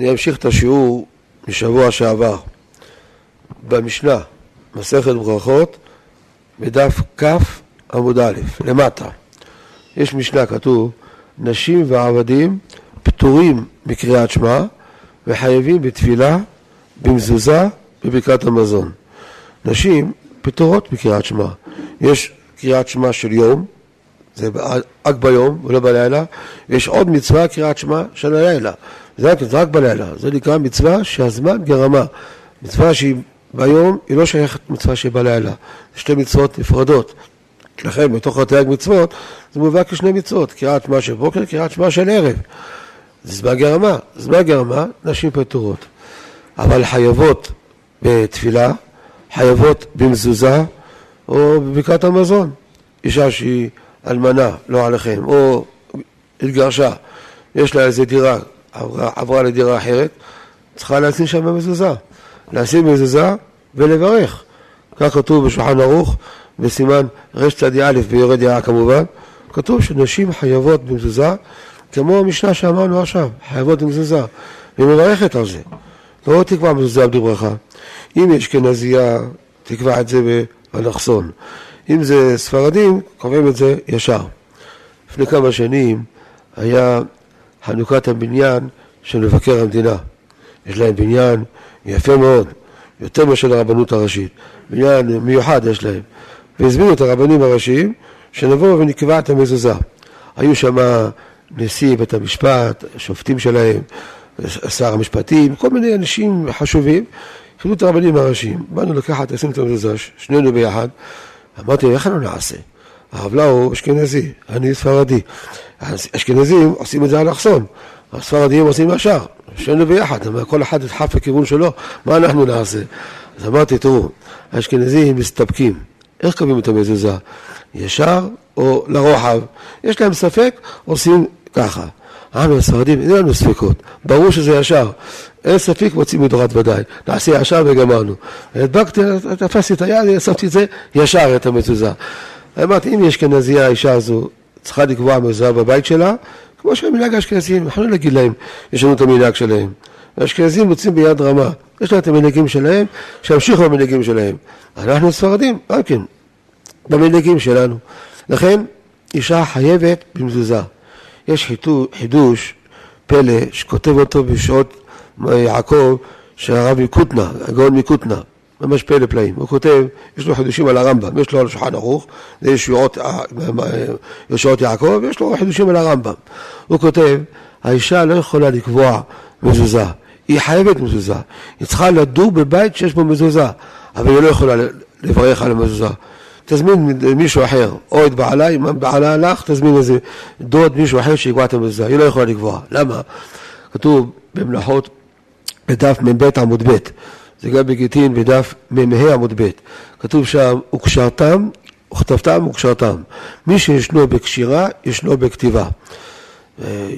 אני אמשיך את השיעור משבוע שעבר. במשנה, מסכת ברכות, בדף כ' עמוד א', למטה. יש משנה כתוב, נשים ועבדים פטורים מקריאת שמע וחייבים בתפילה, במזוזה, בברכת המזון. נשים פטורות מקריאת שמע. יש קריאת שמע של יום, זה רק ביום ולא בלילה, יש עוד מצווה קריאת שמע של הלילה, זה רק, זה רק בלילה, זה נקרא מצווה שהזמן גרמה, מצווה שהיא ביום היא לא שייכת מצווה שהיא בלילה, זה שתי מצוות נפרדות, לכן בתוך התייג מצוות זה מובא כשני מצוות, קריאת שמע של בוקר, קריאת שמע של ערב, זה זמן גרמה, זמן גרמה נשים פטורות, אבל חייבות בתפילה, חייבות במזוזה או בברכת המזון, אישה שהיא אלמנה, לא עליכם, או התגרשה, יש לה איזה דירה, עברה, עברה לדירה אחרת, צריכה לשים שם במזוזה. לשים מזוזה ולברך. כך כתוב בשולחן ערוך, בסימן רצ"א ביורד יעה כמובן, כתוב שנשים חייבות במזוזה, כמו המשנה שאמרנו עכשיו, חייבות במזוזה, והיא מברכת על זה. לא תקבע מזוזה בלי ברכה. אם יש כנזייה, תקבע את זה באלכסון. אם זה ספרדים, קובעים את זה ישר. לפני כמה שנים היה חנוכת הבניין של מבקר המדינה. יש להם בניין יפה מאוד, יותר מאשר הרבנות הראשית. בניין מיוחד יש להם. והזמינו את הרבנים הראשיים שנבוא ונקבע את המזוזה. היו שם נשיא בית המשפט, שופטים שלהם, שר המשפטים, כל מיני אנשים חשובים, חידו את הרבנים הראשיים. באנו לקחת, עשינו את המזוזה, שנינו ביחד. אמרתי איך אנחנו נעשה? הרב לאו אשכנזי, אני ספרדי. אשכנזים עושים את זה אלכסון, הספרדים עושים ישר, שנינו ביחד, כל אחד ידחף לכיוון שלו, מה אנחנו נעשה? אז אמרתי, תראו, האשכנזים מסתפקים, איך קובעים את המזוזה? ישר או לרוחב? יש להם ספק, עושים ככה. אנו הספרדים, אין לנו ספקות, ברור שזה ישר. אין ספק מוצאים מדורת ודאי, נעשה ישר וגמרנו. הדבקתי, תפסתי את היד, שמתי את זה ישר, את המזוזה. אמרתי, אם יש אשכנזייה, האישה הזו צריכה לקבוע מזוזה בבית שלה, כמו שהמנהג האשכנזים, אנחנו לא נגיד להם, יש לנו את המנהג שלהם. האשכנזים מוצאים ביד רמה, יש להם את המנהגים שלהם, שימשיכו במנהגים שלהם. אנחנו ספרדים, גם כן, במנהגים שלנו. לכן, אישה חייבת במזוזה. יש חידוש, פלא, שכותב אותו בשעות יעקב, של הרב מקוטנה, הגאון מקוטנה, ממש פלא פלאים. הוא כותב, יש לו חידושים על הרמב"ם, יש לו על שולחן ערוך, זה ישועות, ישועות יעקב, ויש לו חידושים על הרמב"ם. הוא כותב, האישה לא יכולה לקבוע מזוזה, היא חייבת מזוזה. היא צריכה לדור בבית שיש בו מזוזה, אבל היא לא יכולה לברך על המזוזה. תזמין מישהו אחר, או את בעלה, אם בעלה הלך, תזמין איזה דוד, מישהו אחר שיקבע את המזוזה, היא לא יכולה לקבוע. למה? כתוב במלאכות בדף מ"ב עמוד ב', זה גם בגיטין בדף מ"ה עמוד ב', כתוב שם, וקשרתם, וכתבתם וקשרתם. מי שישנו בקשירה, ישנו בכתיבה.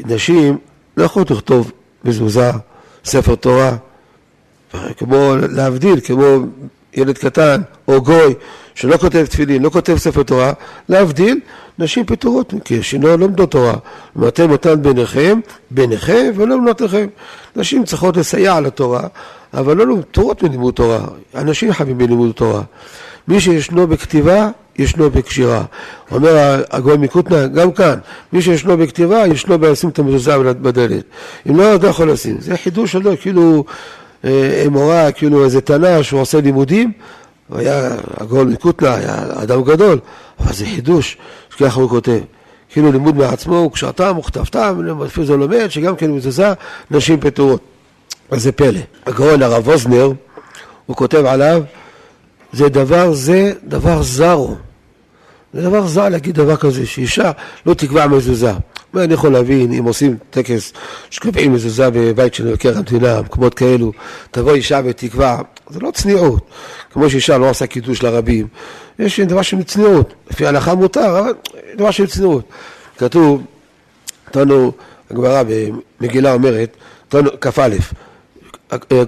נשים לא יכולות לכתוב מזוזה, ספר תורה, כמו להבדיל, כמו ילד קטן או גוי שלא כותב תפילין, לא כותב ספר תורה, להבדיל, נשים פטורות, כי שינו לומדות תורה. ואתם אותן ביניכם, ביניכם ולא בנותיכם. נשים צריכות לסייע לתורה, אבל לא פטורות מלימוד תורה. אנשים חייבים בלימוד תורה. מי שישנו בכתיבה, ישנו בקשירה. אומר הגוי מקוטנה, גם כאן, מי שישנו בכתיבה, ישנו בלשים את המזוזה בדלת. אם לא, אתה יכול לשים. זה חידוש שלו, כאילו אמורה, כאילו איזה תנא שהוא עושה לימודים, הוא היה הגאון מקוטנה, היה אדם גדול, אבל זה חידוש, ככה הוא כותב. כאילו לימוד מעצמו, וקשרתם וכתבתם, לפי זה לומד, שגם כן מזוזה נשים פטורות. זה פלא. הגאון הרב אוזנר, הוא כותב עליו, זה דבר זה, דבר זר הוא. זה דבר זר להגיד דבר כזה, שאישה לא תקבע מזוזה. מה אני יכול להבין אם עושים טקס שקובעים מזוזה בבית של מבקר המדינה, מקומות כאלו, תבוא אישה ותקבע, זה לא צניעות. כמו שאישה לא עושה קידוש לרבים, יש דבר של צניעות. לפי ההלכה מותר, אבל דבר של צניעות. כתוב, תנו, הגמרא במגילה אומרת, כ"א,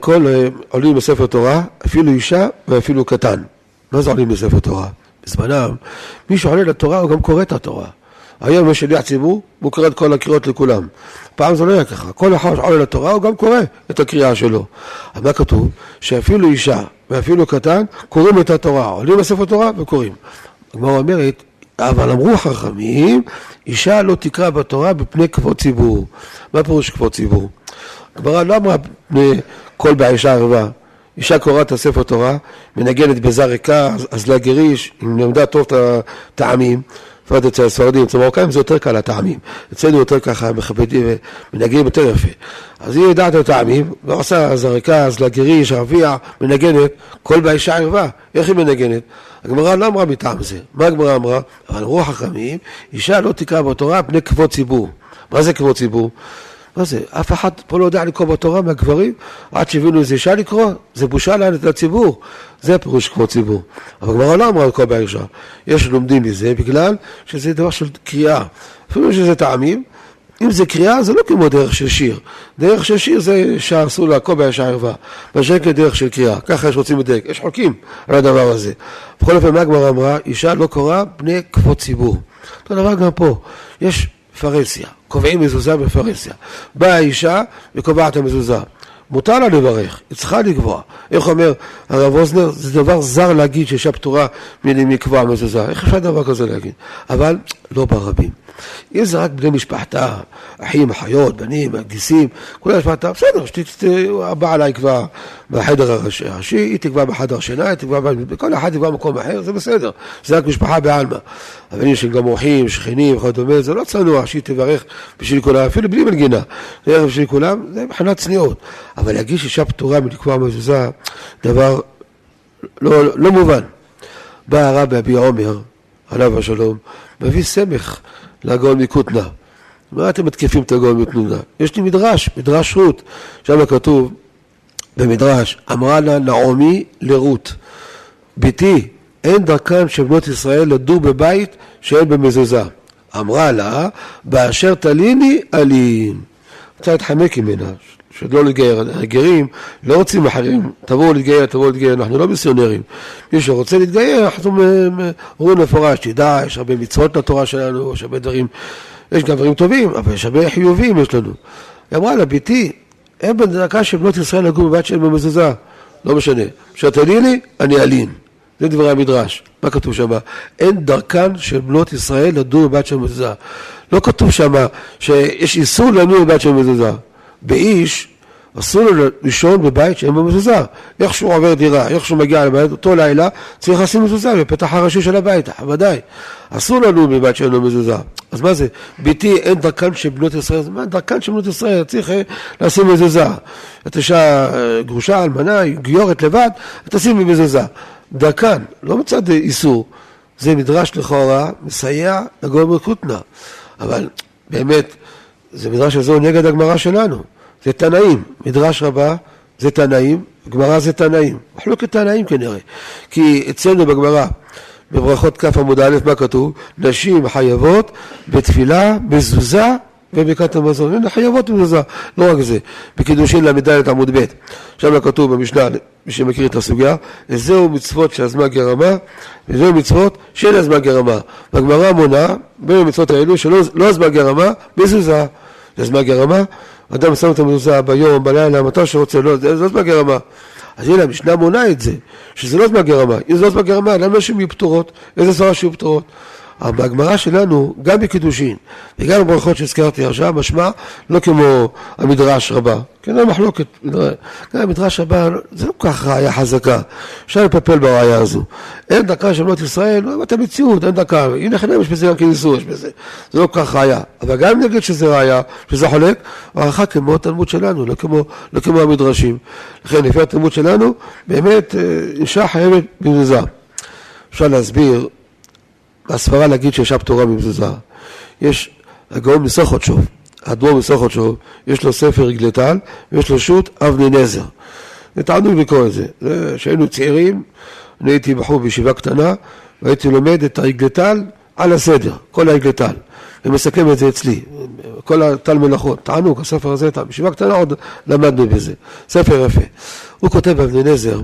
כל עולים בספר תורה, אפילו אישה ואפילו קטן. מה זה עולים בספר תורה? בזמנם, מי שעולה לתורה הוא גם קורא את התורה. היום יש שליח ציבור, הוא קורא את כל הקריאות לכולם. פעם זה לא היה ככה, כל אחד עולה לתורה, הוא גם קורא את הקריאה שלו. אז מה כתוב? שאפילו אישה ואפילו קטן קוראים את התורה, עולים לספר תורה וקוראים. הגמרא אומרת, אבל אמרו חכמים, אישה לא תקרא בתורה בפני כבוד ציבור. מה פירוש כבוד ציבור? הגמרא לא אמרה פני כל באישה ערווה. אישה קוראת את הספר תורה, מנגנת בזר ריקה, אז לגריש, אם למדה טוב את הטעמים, בפרט אצל הספרדים, אצל המרוקאים זה יותר קל הטעמים, אצלנו יותר ככה מכבדים ומנגנים יותר יפה. אז היא יודעת את הטעמים, ועושה זריקה, לגריש, ערבייה, מנגנת, כל באישה ערווה, איך היא מנגנת? הגמרא לא אמרה מטעם זה, מה הגמרא אמרה? אבל רוח חכמים, אישה לא תקרא בתורה פני כבוד ציבור. מה זה כבוד ציבור? מה זה? אף אחד פה לא יודע לקרוא בתורה מהגברים, עד שהבינו איזה אישה לקרוא, זה בושה לציבור, זה פירוש כבוד ציבור. אבל הגמרא לא אמרה לקרוא באישה, יש לומדים מזה בגלל שזה דבר של קריאה. אפילו שזה טעמים, אם זה קריאה זה לא כמו דרך של שיר. דרך של שיר זה שאסור לעקוב באישה ערווה. בשקט דרך של קריאה. ככה יש רוצים לדייק. יש חוקים על הדבר הזה. בכל אופן, מה הגמרא אמרה? אישה לא קוראה בני כבוד ציבור. אותו דבר גם פה. יש פרהסיה. קובעים מזוזה בפרהסיה. באה האישה וקובעת המזוזה. מותר לה לברך, היא צריכה לקבוע. איך אומר הרב אוזנר? זה דבר זר להגיד שאישה פטורה מקבוע מזוזה. איך אפשר דבר כזה להגיד? אבל לא ברבים. אם זה רק בני משפחתה, אחים, אחיות, בנים, גיסים, כולם משפחתה, בסדר, הבעל יקבע בחדר הראשי, היא תקבע בחדר שינה, היא תקבע, כל אחד תקבע במקום אחר, זה בסדר, זה רק משפחה בעלמא. אבל יש גם אורחים, שכנים, וכדומה, זה לא צנוע שהיא תברך בשביל כולם, אפילו בלי מנגינה, ערב בשביל כולם, זה מבחינת צניעות. אבל להגיש אישה פטורה מלקבוע מזוזה, דבר לא, לא מובן. בא הרבי אבי עומר, עליו השלום, מביא סמך לגאון מקוטנה. מה אתם מתקיפים את הגאון מקוטנה? יש לי מדרש, מדרש רות, שם כתוב במדרש, אמרה לה נעמי לרות, ביתי, אין דרכן של בנות ישראל לדור בבית שאין במזוזה. אמרה לה, באשר תליני עלין. רוצה להתחמק ממנה, שלא להתגייר. הגרים לא רוצים אחרים, תבואו להתגייר, תבואו להתגייר, אנחנו לא מיסיונרים. מי שרוצה להתגייר, אנחנו אומרים מפורש, תדע, יש הרבה מצוות לתורה שלנו, יש הרבה דברים, יש גם דברים טובים, אבל יש הרבה חיובים יש לנו. היא אמרה לה, ביתי, אין בדרכה של בנות ישראל לגור בבית שאין במזוזה, לא משנה. כשתעלי לי, אני אלין. זה דברי המדרש. מה כתוב שם? אין דרכן של בנות ישראל לדור בבית של מזוזה. לא כתוב שם שיש איסור לנוע בבית של מזוזה. באיש אסור לו לישון בבית שאין בו מזוזה. איך שהוא עובר דירה, איך שהוא מגיע לבית, אותו לילה צריך לשים מזוזה בפתח הראשי של הבית, ודאי. אסור לנו בבית שאין לו מזוזה. אז מה זה? ביתי אין דרכן של בנות ישראל, מה דרכן של בנות ישראל? צריך אה, לשים מזוזה. את אישה גרושה, אלמנה, גיורת לבד, תשים מזוזה. דרכן, לא מצד איסור. זה מדרש לכאורה מסייע לגורם כותנה. אבל באמת, זה מדרש הזה נגד הגמרא שלנו. זה תנאים, מדרש רבה זה תנאים, גמרא זה תנאים, מחלוקת תנאים כנראה, כי אצלנו בגמרא, בברכות כ' עמוד א', מה כתוב? נשים חייבות בתפילה, מזוזה וברכת המזון. הנה חייבות מזוזה, לא רק זה. בקידושין ל"ד עמוד ב', שם כתוב במשנה, מי שמכיר את הסוגיה, זהו מצוות של הזמן גרמה, וזהו מצוות של הזמן גרמה. והגמרא מונה בין המצוות האלו שלא לא הזמן גרמה, מזוזה. זה הזמן גרמה, אדם שם את המזוזה ביום, בלילה, מתי שרוצה, לא, זה לא זמן גרמה. אז הנה, המשנה מונה את זה, שזה לא זמן גרמה. אם זה לא זמן גרמה, למה נשים יהיו פטורות? איזה סברה שיהיו פטורות? אבל בהגמרא שלנו, גם בקידושין וגם בברכות שהזכרתי עכשיו, משמע לא כמו המדרש רבה. כן, אין מחלוקת. גם המדרש רבה זה לא כל כך ראייה חזקה. אפשר לפפל בראייה הזו. אין דקה של בנות ישראל, לא אמרת מציאות, אין דקה. הנה חנם יש בזה גם כן איסור, יש בזה. זה לא כל כך ראייה. אבל גם אם נגיד שזה ראייה, שזה חולק, הערכה כמו התלמוד שלנו, לא כמו, לא כמו המדרשים. לכן, לפי התלמוד שלנו, באמת, אה, אישה חייבת במזוזה. אפשר להסביר הסברה להגיד שאישה פטורה ממזוזה. יש הגאון מסוכות שוב, האדמו"ר מסוכות שוב, יש לו ספר רגלטל ויש לו שו"ת אבני נזר. זה תענוג לקרוא את זה. כשהיינו צעירים, אני הייתי בחור בישיבה קטנה והייתי לומד את הרגלטל על הסדר, כל הרגלטל, ומסכם את זה אצלי, כל הטל מלאכות, תענוג, הספר הזה, בישיבה קטנה עוד למדנו בזה, ספר יפה. הוא כותב באבני נזר,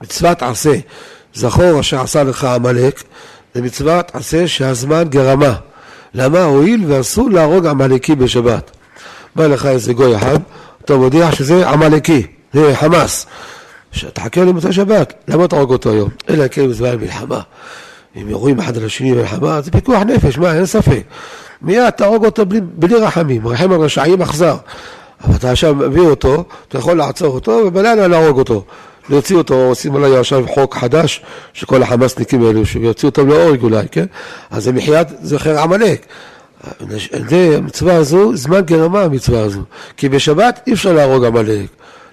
מצוות עשה, זכור אשר עשה לך עמלק, זה מצוות עשה שהזמן גרמה. למה? הואיל ואסור להרוג עמלקי בשבת. בא לך איזה גוי אחד, אתה מודיע שזה עמלקי, זה חמאס. תחכה למוצאי שבת, למה תהרוג אותו היום? אלא כן בזמן מלחמה. אם יורים אחד על השני במלחמה, זה פיקוח נפש, מה, אין ספק. מיד תהרוג אותו בלי, בלי רחמים, רחם על רשעים אכזר. אבל אתה עכשיו מביא אותו, אתה יכול לעצור אותו, ובלילה להרוג אותו. להוציא אותו, עושים עליי עכשיו חוק חדש, שכל החמאסניקים האלו, שיוציאו אותם להורג אולי, כן? אז זה מחיית זכר עמלק. זה, המצווה הזו, זמן גרמה המצווה הזו. כי בשבת אי אפשר להרוג עמלק.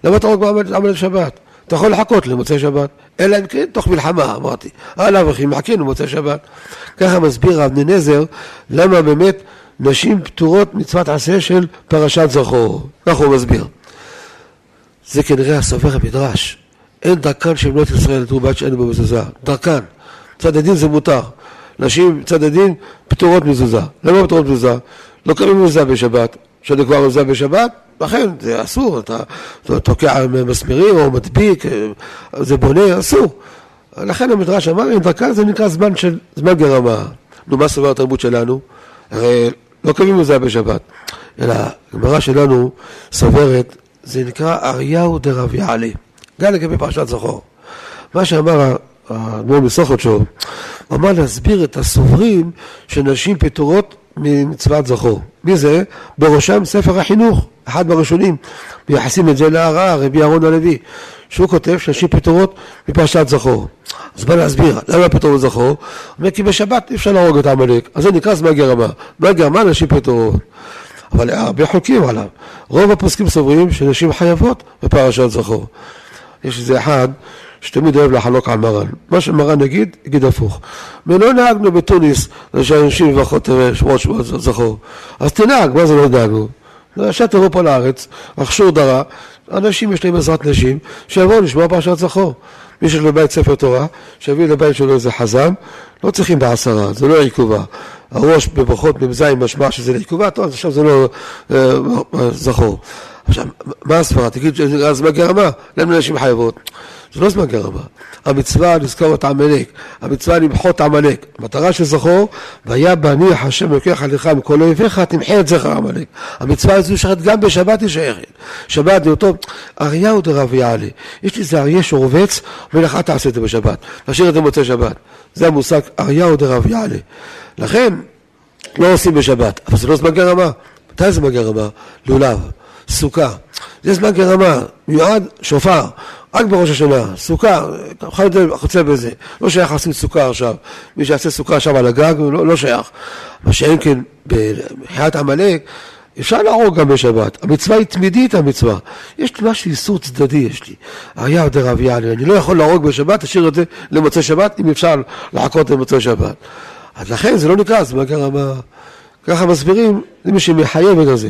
למה תהרוג עמלק בשבת? אתה יכול לחכות למוצאי שבת, אלא אם כן תוך מלחמה, אמרתי. הלאה וכי מחכים למוצאי שבת. ככה מסביר רב ננזר למה באמת נשים פטורות מצוות עשה של פרשת זכור. ככה הוא מסביר. זה כנראה הסובר המדרש. אין דרכן של בנות ישראל לתרובת שאין בו מזוזה. דרכן. צד הדין זה מותר. נשים צד הדין פטורות מזוזה. למה פטורות מזוזה? לא קוראים מזוזה בשבת. כשאני כבר מזוזה בשבת, לכן זה אסור, אתה, אתה תוקע מסמרים או מדביק, זה בונה, אסור. לכן המדרש אמר, אם דרכן זה נקרא זמן של, זמן גרמה. נו, מה סובר התרבות שלנו? הרי לא קוראים מזוזה בשבת, אלא הגמרא שלנו סוברת, זה נקרא אריהו דרב יעלה. גם לגבי פרשת זכור. מה שאמר האדמו"ר מסוכותשוב, הוא אמר להסביר את הסוברים שנשים פטורות ממצוות זכור. מי זה? בראשם ספר החינוך, אחד מהראשונים. מייחסים את זה להרעה, רבי אהרון הלוי, שהוא כותב שנשים פטורות מפרשת זכור. אז בוא להסביר, למה פטור מזכור? הוא אומר כי בשבת אי אפשר להרוג את העמלק, אז זה נקרא זמן גרמה. זמן גרמה נשים פטורות. אבל הרבה חוקים עליו. רוב הפוסקים סוברים שנשים חייבות בפרשת זכור. יש איזה אחד שתמיד אוהב לחלוק על מרן. מה שמרן יגיד, יגיד הפוך. ולא נהגנו בתוניס, שאנשים מברכות שמות שמות זכור. אז תנהג, מה זה לא נהגנו? עכשיו תבוא פה לארץ, רכשו דרה, אנשים יש להם עזרת נשים, שיבואו לשמוע פרשת זכור. מי שיש לו בית ספר תורה, שיביא לבית שלו איזה חזם, לא צריכים בעשרה, זה לא עיכובה. הראש בברכות מ"ז משמע שזה לעיכובה, טוב, עכשיו זה לא אה, זכור. עכשיו, מה הסברה? תגיד שזה זמן גרמה, למה נשים חייבות? זה לא זמן גרמה. המצווה לזכור את עמלק, המצווה למחות עמלק. המטרה של זכור, והיה בניח השם לוקח עליך מכל אויביך, תמחה את זכר עמלק. המצווה הזו שייכת גם בשבת היא שייכת. שבת אותו אריהו דרב יעלה. יש לי איזה אריה שרובץ, אומר לך, תעשה את זה בשבת. תשאיר את זה במוצאי שבת. זה המושג אריהו דרב יעלה. לכן, לא עושים בשבת, אבל זה לא זמן גרמה. מתי זמן גרמה? לולב. סוכה. זה זמן כרמה, מיועד שופר, רק בראש השנה, סוכה, חוצה בזה, לא שייך לשים סוכה עכשיו, מי שיעשה סוכה עכשיו על הגג, לא, לא שייך. מה שאין כן, בחיית עמלק, אפשר להרוג גם בשבת, המצווה היא תמידית המצווה. יש משהו איסור צדדי, יש לי. אריה דרב יעלה, אני לא יכול להרוג בשבת, תשאיר את זה למוצאי שבת, אם אפשר לחכות למוצאי שבת. אז לכן זה לא נקרא זמן כרמה. ככה מסבירים, זה מי שמחייב את זה.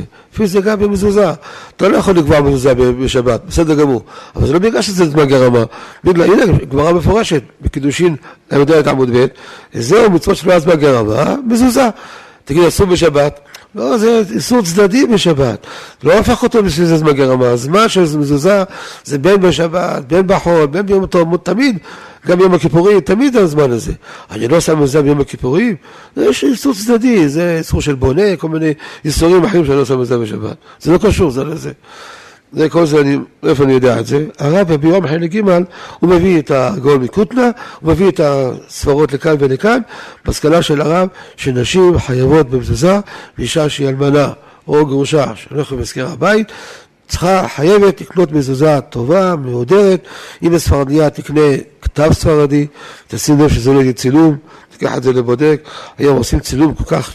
גם במזוזה. אתה לא יכול לקבוע מזוזה בשבת, בסדר גמור. אבל זה לא בגלל שזה זמן גרמה. בגלל, הנה, גמרא מפורשת, בקידושין, ל"ד עמוד ב', זהו מצוות שלא זמן גרמה, מזוזה. תגיד, אסור בשבת? לא, זה איסור צדדי בשבת. לא הפך אותו בשביל זה זמן גרמה. הזמן של מזוזה זה בין בשבת, בין בחול, בין ביום טוב, תמיד. גם ביום הכיפורים, תמיד הזמן הזה. אני לא שם מזה ביום הכיפורים, יש איסור צדדי, זה איסור של בונה, כל מיני איסורים אחרים שאני לא שם מזה בשבת. זה לא קשור, זה לא זה. כל זה, אני, איפה אני יודע את זה? הרב ביום חלק ג' הוא מביא את הגול מקוטנה, הוא מביא את הספרות לכאן ולכאן, מסקנה של הרב שנשים חייבות במזוזה, ואישה שהיא אלמנה או גרושה שהולכת במזכר הבית, צריכה, חייבת לקנות מזוזה טובה, מהודרת, אם בספרדיה תקנה כתב ספרדי, תשים לב שזה לא יהיה צילום, תיקח את זה לבודק, היום עושים צילום כל כך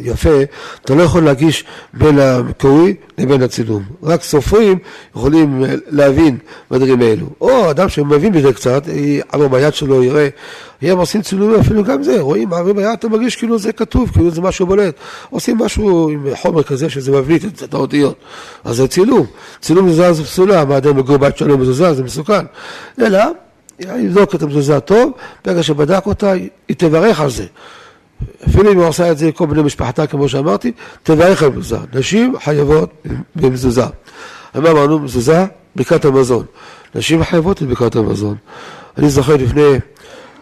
יפה, אתה לא יכול להגיש בין המקורי לבין הצילום. רק סופרים יכולים להבין בדברים האלו. או אדם שמבין בזה קצת, עבר ביד שלו, יראה, הם עושים צילומים אפילו גם זה, רואים, עבר ביד, אתה מרגיש כאילו זה כתוב, כאילו זה משהו בולט. עושים משהו עם חומר כזה שזה מבליט את האותיות. אז זה צילום. צילום מזוזה זה פסולה, מה אדם מגור בית שלו מזוזה, זה מסוכן. אלא, יבדוק את המזוזה טוב, ברגע שבדק אותה, היא תברך על זה. אפילו אם הוא עושה את זה לכל בני משפחתה, כמו שאמרתי, תברך על מזוזה. נשים חייבות במזוזה. מה אמרנו? מזוזה, ברכת המזון. נשים חייבות את ברכת המזון. אני זוכר לפני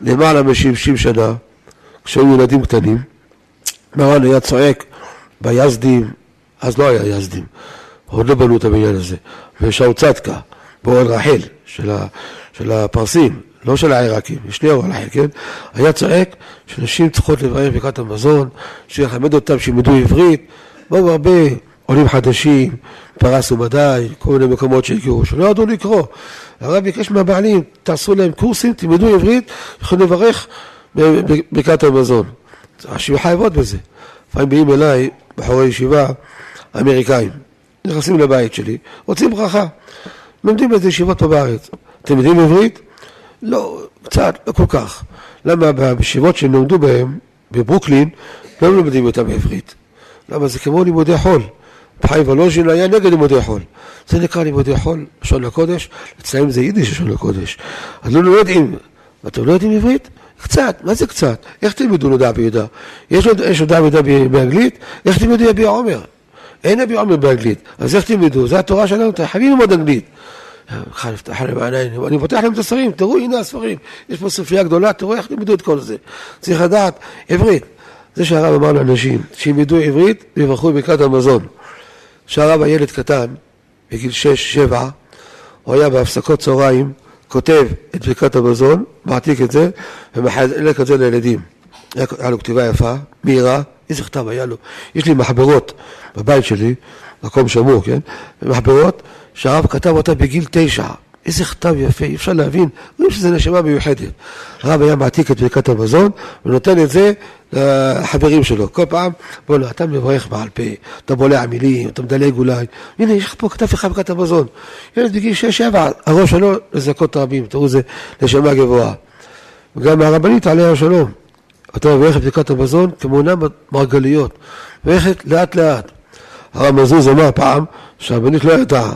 למעלה מ-70 שנה, כשהיו ילדים קטנים, מרן היה צועק ביזדים, אז לא היה יזדים, עוד לא בנו את הבניין הזה, ושאול באוהל רחל של הפרסים, לא של העיראקים, שני אוהל רחל, כן? היה צועק שנשים צריכות לברך ברכת המזון, שילמד אותם שילמדו עברית, באו הרבה עולים חדשים, פרס ומדי, כל מיני מקומות שהגיעו, שלא ידעו לקרוא. הרב ביקש מהבעלים, תעשו להם קורסים, תלמדו עברית, יכולים לברך בברכת המזון. הנשים חייבות בזה. לפעמים באים אליי בחורי ישיבה אמריקאים, נכנסים לבית שלי, רוצים ברכה. לומדים באיזה ישיבות פה בארץ. אתם יודעים עברית? לא, קצת, לא כל כך. למה בישיבות שהם למדו בהן, בברוקלין, לא לומדים אותם בעברית. למה זה כמו לימודי חול. חיים וולוז'ין היה נגד לימודי חול. זה נקרא לימודי חול, לשון לקודש, אצלם זה יידיש לשון לקודש. אז לא, לא יודעים, אתם לא יודעים עברית? קצת, מה זה קצת? איך תלמדו נודע ביהודה? יש נודע ביהודה באנגלית? איך תלמדו יביע עומר? אין יביע עומר באנגלית, אז איך תלמדו? זה התורה שלנו, אתם חייבים ללמוד אנגלית. נפתח להם העיניים, אני פותח להם את הספרים, תראו, הנה הספרים, יש פה ספרייה גדולה, תראו איך תלמדו את כל זה. צריך לדעת עברית. זה שהרב אמר לאנשים, שילמדו עברית ויברכו בברכת המזון. כשהרב הילד קטן, בגיל 6-7, הוא היה בהפסקות צהריים, כותב את ברכת המזון, מעתיק את זה, ומחלק את זה לילדים. היה לו כתיבה יפה, מהירה, איזה כתב היה לו. יש לי מחברות בבית שלי, מקום שמור, כן? מחברות שהרב כתב אותה בגיל תשע. איזה כתב יפה, אי אפשר להבין, רואים שזו נשמה מיוחדת. הרב היה מעתיק את ברכת המזון ונותן את זה לחברים שלו. כל פעם, בוא'נה, אתה מברך בעל פה, אתה בולע מילים, אתה מדלג אולי. הנה, יש לך פה כתב לך ברכת המזון. ילד בגיל 6-7, הראש שלו לזכות רבים, תראו, זה נשמה גבוהה. וגם הרבנית עליה השלום. אתה מברך ברכת המזון כמונה מרגליות, מברכת לאט לאט. הרב מזוז אמר פעם שהרבנית לא ידעה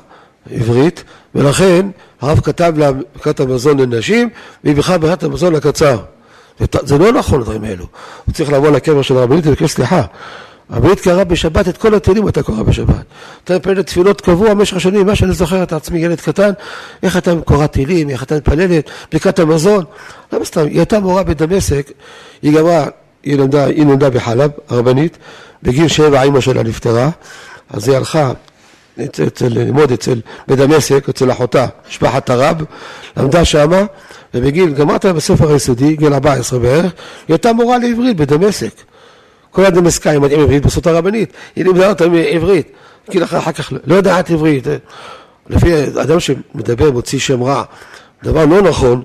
עברית, ולכן הרב כתב ברכת המזון לנשים, והיא בכלל ברכת המזון לקצר. זה לא נכון הדברים האלו. הוא צריך לבוא לקבר של הרבנית ולבקש סליחה. הרבנית קראה בשבת את כל התהילים אתה קורא בשבת. אתה מפללת תפילות קבוע במשך השנים, מה שאני זוכר את עצמי, ילד קטן, איך אתה קוראת תהילים, איך אתה מפללת, ברכת המזון. למה סתם, היא הייתה מורה בדמשק, היא גמרה, היא נולדה בחלב, הרבנית, בגיל שבע אימא שלה נפטרה, אז היא הלכה ללמוד אצל, בדמשק, אצל אחותה, משפחת הרב, למדה שמה, ובגיל, גמרת בספר היסודי, גיל 14 בערך, היא הייתה מורה לעברית בדמשק. כל הדמסקאים מדעים עברית בסות הרבנית, היא לימדה אותם עברית. כאילו אחר כך לא יודעת עברית. לפי אדם שמדבר, מוציא שם רע, דבר לא נכון,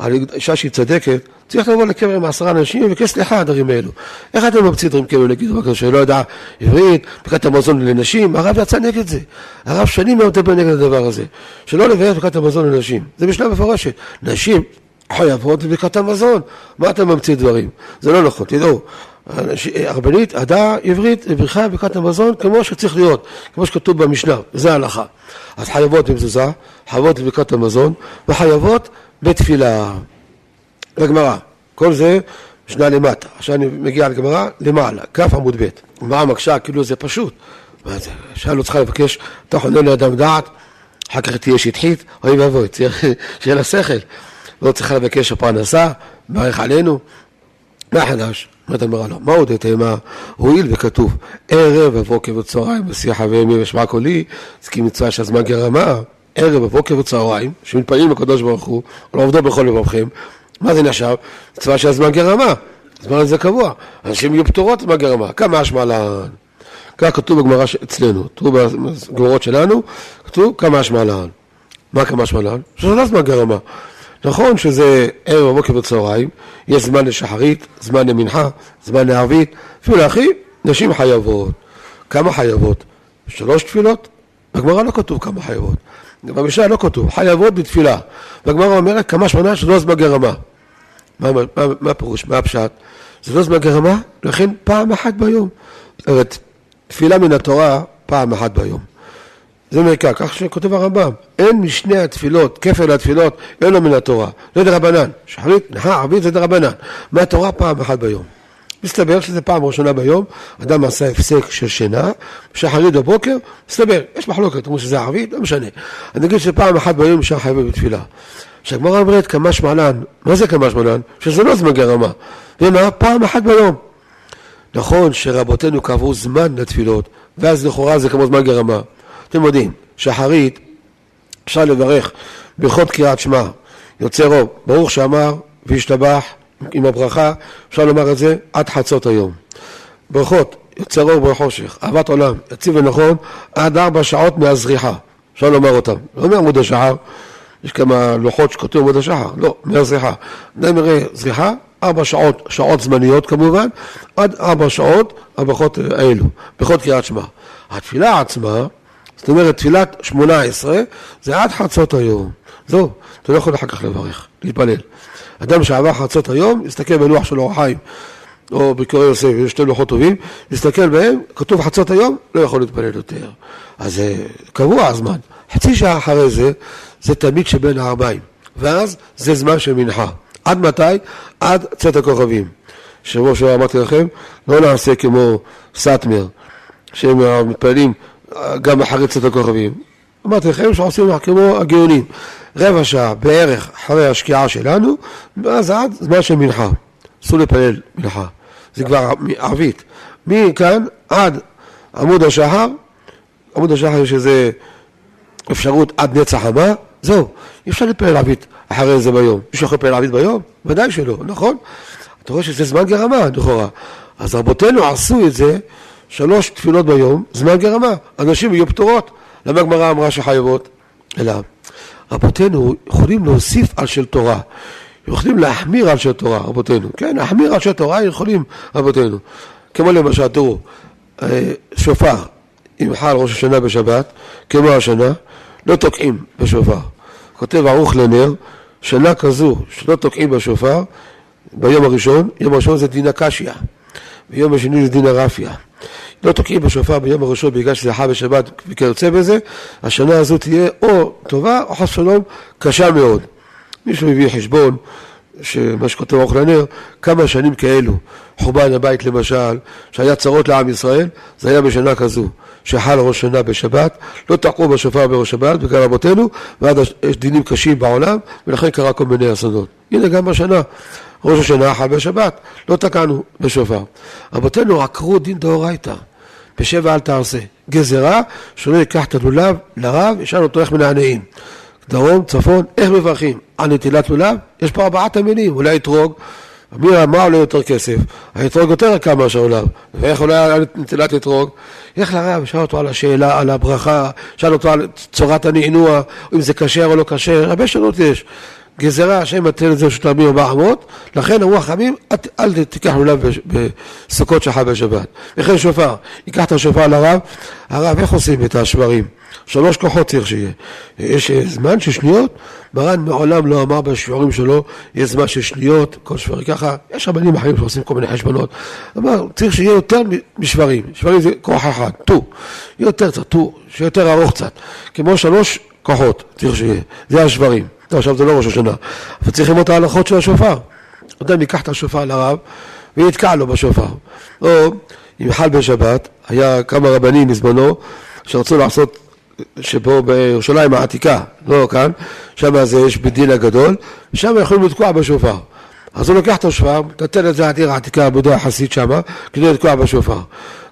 על אישה שהיא צדקת, צריך לבוא לקבר עם עשרה אנשים ולבקש סליחה על הדברים האלו. איך אתם ממציאים דברים כאלו להגיד דבר כזה שלא יודע עברית, ברכת המזון לנשים? הרב יצא נגד זה. הרב שנים לא מדבר נגד הדבר הזה. שלא לברך ברכת המזון לנשים. זה משנה מפורשת. נשים חייבות בברכת המזון. מה אתם ממציאים דברים? זה לא נכון, תדעו. הרבנית, עדה עברית בברכה בברכת המזון כמו שצריך להיות, כמו שכתוב במשנה, זה ההלכה. אז חייבות במזוזה, חייבות בברכת המזון, וחייבות בתפילה. לגמרא. כל זה משנה למטה. עכשיו אני מגיע לגמרא למעלה, כף עמוד ב'. גמרא מקשה כאילו זה פשוט. מה? אישה לא צריכה לבקש, אתה חונה לאדם דעת, אחר כך תהיה שטחית, אוי ואבוי, שיהיה לה שכל. לא צריכה לבקש הפרנסה, מברך עלינו. מה חדש? אומרת הגמרא לא. מה עוד תימה? הואיל וכתוב ערב, בבוקר וצהריים, בשיחה וימי ושמע קולי, זה כי מצווה שהזמן גרמה. ערב, בבוקר וצהריים, שמתפללים לקדוש ברוך הוא, ולעובדו בכל לבבכם, מה זה נחשב? מצווה של הזמן גרמה, הזמן הזה קבוע, אנשים יהיו פטורות זמן גרמה, כמה אשמה לען. כך כתוב בגמרא אצלנו, כתוב בגמרות שלנו, כתוב כמה אשמה לען. מה כמה אשמה לען? שזה לא זמן גרמה. נכון שזה ערב בבוקר וצהריים, יש זמן לשחרית, זמן למנחה, זמן לערבית, אפילו לאחי, נשים חייבות. כמה חייבות? שלוש תפילות? בגמרא לא כתוב כמה חייבות. במשנה לא כתוב, חייבות בתפילה. והגמרא אומרת כמה שמונה שלא זמן גרמה. מה, מה, מה הפירוש? מה הפשט? זה לא זמן גרמה, לכן פעם אחת ביום. זאת אומרת, תפילה מן התורה פעם אחת ביום. זה נקרא, כך שכותב הרמב"ם, אין משני התפילות, כפל התפילות, אין לו מן התורה. זה דרבנן. שחרית, נחה, ערבית זה דרבנן. מהתורה פעם אחת ביום. מסתבר שזה פעם ראשונה ביום, אדם עשה הפסק של שינה, שחרית בבוקר, מסתבר, יש מחלוקת, אומרים שזה ערבית, לא משנה. אני אגיד שפעם אחת ביום אישה חייבת בתפילה. שהגמרא אומרת כמה שמלן, מה זה כמה שמלן? שזה לא זמן גרמה. ומה? פעם אחת ביום. נכון שרבותינו קבעו זמן לתפילות, ואז לכאורה זה כמו זמן גרמה. אתם יודעים, שחרית אפשר לברך ברכות קריאת שמע, יוצא רוב, ברוך שאמר והשתבח עם הברכה, אפשר לומר את זה עד חצות היום. ברכות, יוצא רוב בחושך, אהבת עולם, יציב ונכון, עד ארבע שעות מהזריחה, אפשר לומר אותם, לא מעמוד השחר, יש כמה לוחות שכותבים עמוד השחר, לא, מהזריחה. אדם יראה זריחה, ארבע שעות, שעות זמניות כמובן, עד ארבע שעות הברכות האלו, ברכות קריאת שמע. התפילה עצמה, זאת אומרת תפילת שמונה עשרה, זה עד חצות היום. זהו, אתה לא יכול אחר כך לברך, להתפלל. אדם שעבר חצות היום, יסתכל בלוח של אור החיים, או בקוראי יוסף, יש שתי לוחות טובים, יסתכל בהם, כתוב חצות היום, לא יכול להתפלל יותר. אז זה קבוע הזמן. חצי שעה אחרי זה, זה תמיד שבין הערביים. ואז זה זמן של מנחה. עד מתי? עד צאת הכוכבים. שבוע שעבר אמרתי לכם, לא נעשה כמו סאטמר, שהם מתפללים גם אחרי צאת הכוכבים. אמרתי לכם שעושים כמו הגאונים. רבע שעה בערך אחרי השקיעה שלנו, ואז עד זמן של מנחה. אסור לפלל מנחה. זה כבר ערבית. מכאן עד עמוד השחר, עמוד השחר יש איזה אפשרות עד נצח המה, זהו, אי אפשר לפלל ערבית אחרי זה ביום. מישהו יכול לפלל ערבית ביום? ודאי שלא, נכון? אתה רואה שזה זמן גרמה לכאורה. אז רבותינו עשו את זה שלוש תפילות ביום, זמן גרמה. אנשים יהיו פטורות. למה הגמרא אמרה שחייבות? אלא רבותינו יכולים להוסיף על של תורה. יכולים להחמיר על של תורה, רבותינו. כן, להחמיר על של תורה יכולים, רבותינו. כמו למשל, תראו, אה, שופר, אם חל ראש השנה בשבת, כמו השנה, לא תוקעים בשופר. כותב ערוך לנר, שנה כזו שלא תוקעים בשופר, ביום הראשון, יום הראשון זה דין הקשיא, ביום השני זה דין הרפיה. לא תוקעים בשופר ביום הראשון בגלל שזה חל בשבת וכיוצא בזה, השנה הזו תהיה או טובה או חס שלום קשה מאוד. מישהו הביא חשבון, שמה שכותב אוכל הנר, כמה שנים כאלו, חורבן הבית למשל, שהיה צרות לעם ישראל, זה היה בשנה כזו, שחל ראש שנה בשבת, לא תקעו בשופר בראש שבת, בגלל רבותינו, ועד יש דינים קשים בעולם, ולכן קרה כל מיני אסונות. הנה גם בשנה, ראש השנה חל בשבת, לא תקענו בשופר. רבותינו עקרו דין דאורייתא, בשבע אל תעשה. גזרה, שלא ייקח את הלולב לרב, ישאל אותו איך מנענעים. דרום, צפון, איך מברכים? על נטילת לולב? יש פה ארבעת המינים, אולי אתרוג, מה עולה יותר כסף? האתרוג יותר יקר מאשר לולב, ואיך עולה נטילת אתרוג? ילך לרב, שאל אותו על השאלה, על הברכה, שאל אותו על צורת הנענוע, אם זה כשר או לא כשר, הרבה שאלות יש. גזרה, השם מטל את זה רשות הרבים ארבע אמות, לכן אמרו החמים, אל תיקח לולב בסוכות שלך בשבת. וכן שופר, ייקח את השופר לרב, הרב, איך עושים את השברים? שלוש כוחות צריך שיהיה. יש זמן של שניות, מרן מעולם לא אמר בשיעורים שלו, יש זמן של שניות, כל שברים ככה, יש רבנים אחרים שעושים כל מיני חשבונות. אמר, צריך שיהיה יותר משברים, שברים זה כוח אחד, טו, יותר קצת, טו, שיותר ארוך קצת, כמו שלוש כוחות צריך שיהיה, זה השברים. לא, עכשיו זה לא ראש השנה, אבל צריכים את ההלכות של השופר. אדם ייקח את השופר לרב ויתקע לו בשופר. או אם חל בשבת, היה כמה רבנים בזמנו שרצו לעשות שפה בירושלים העתיקה, לא כאן, שם זה יש בית דין הגדול, ושם יכולים לתקוע בשופר. אז הוא לוקח את השופר, נותן את זה לעתיר העתיקה, עבודה יחסית שמה, כדי לתקוע בשופר.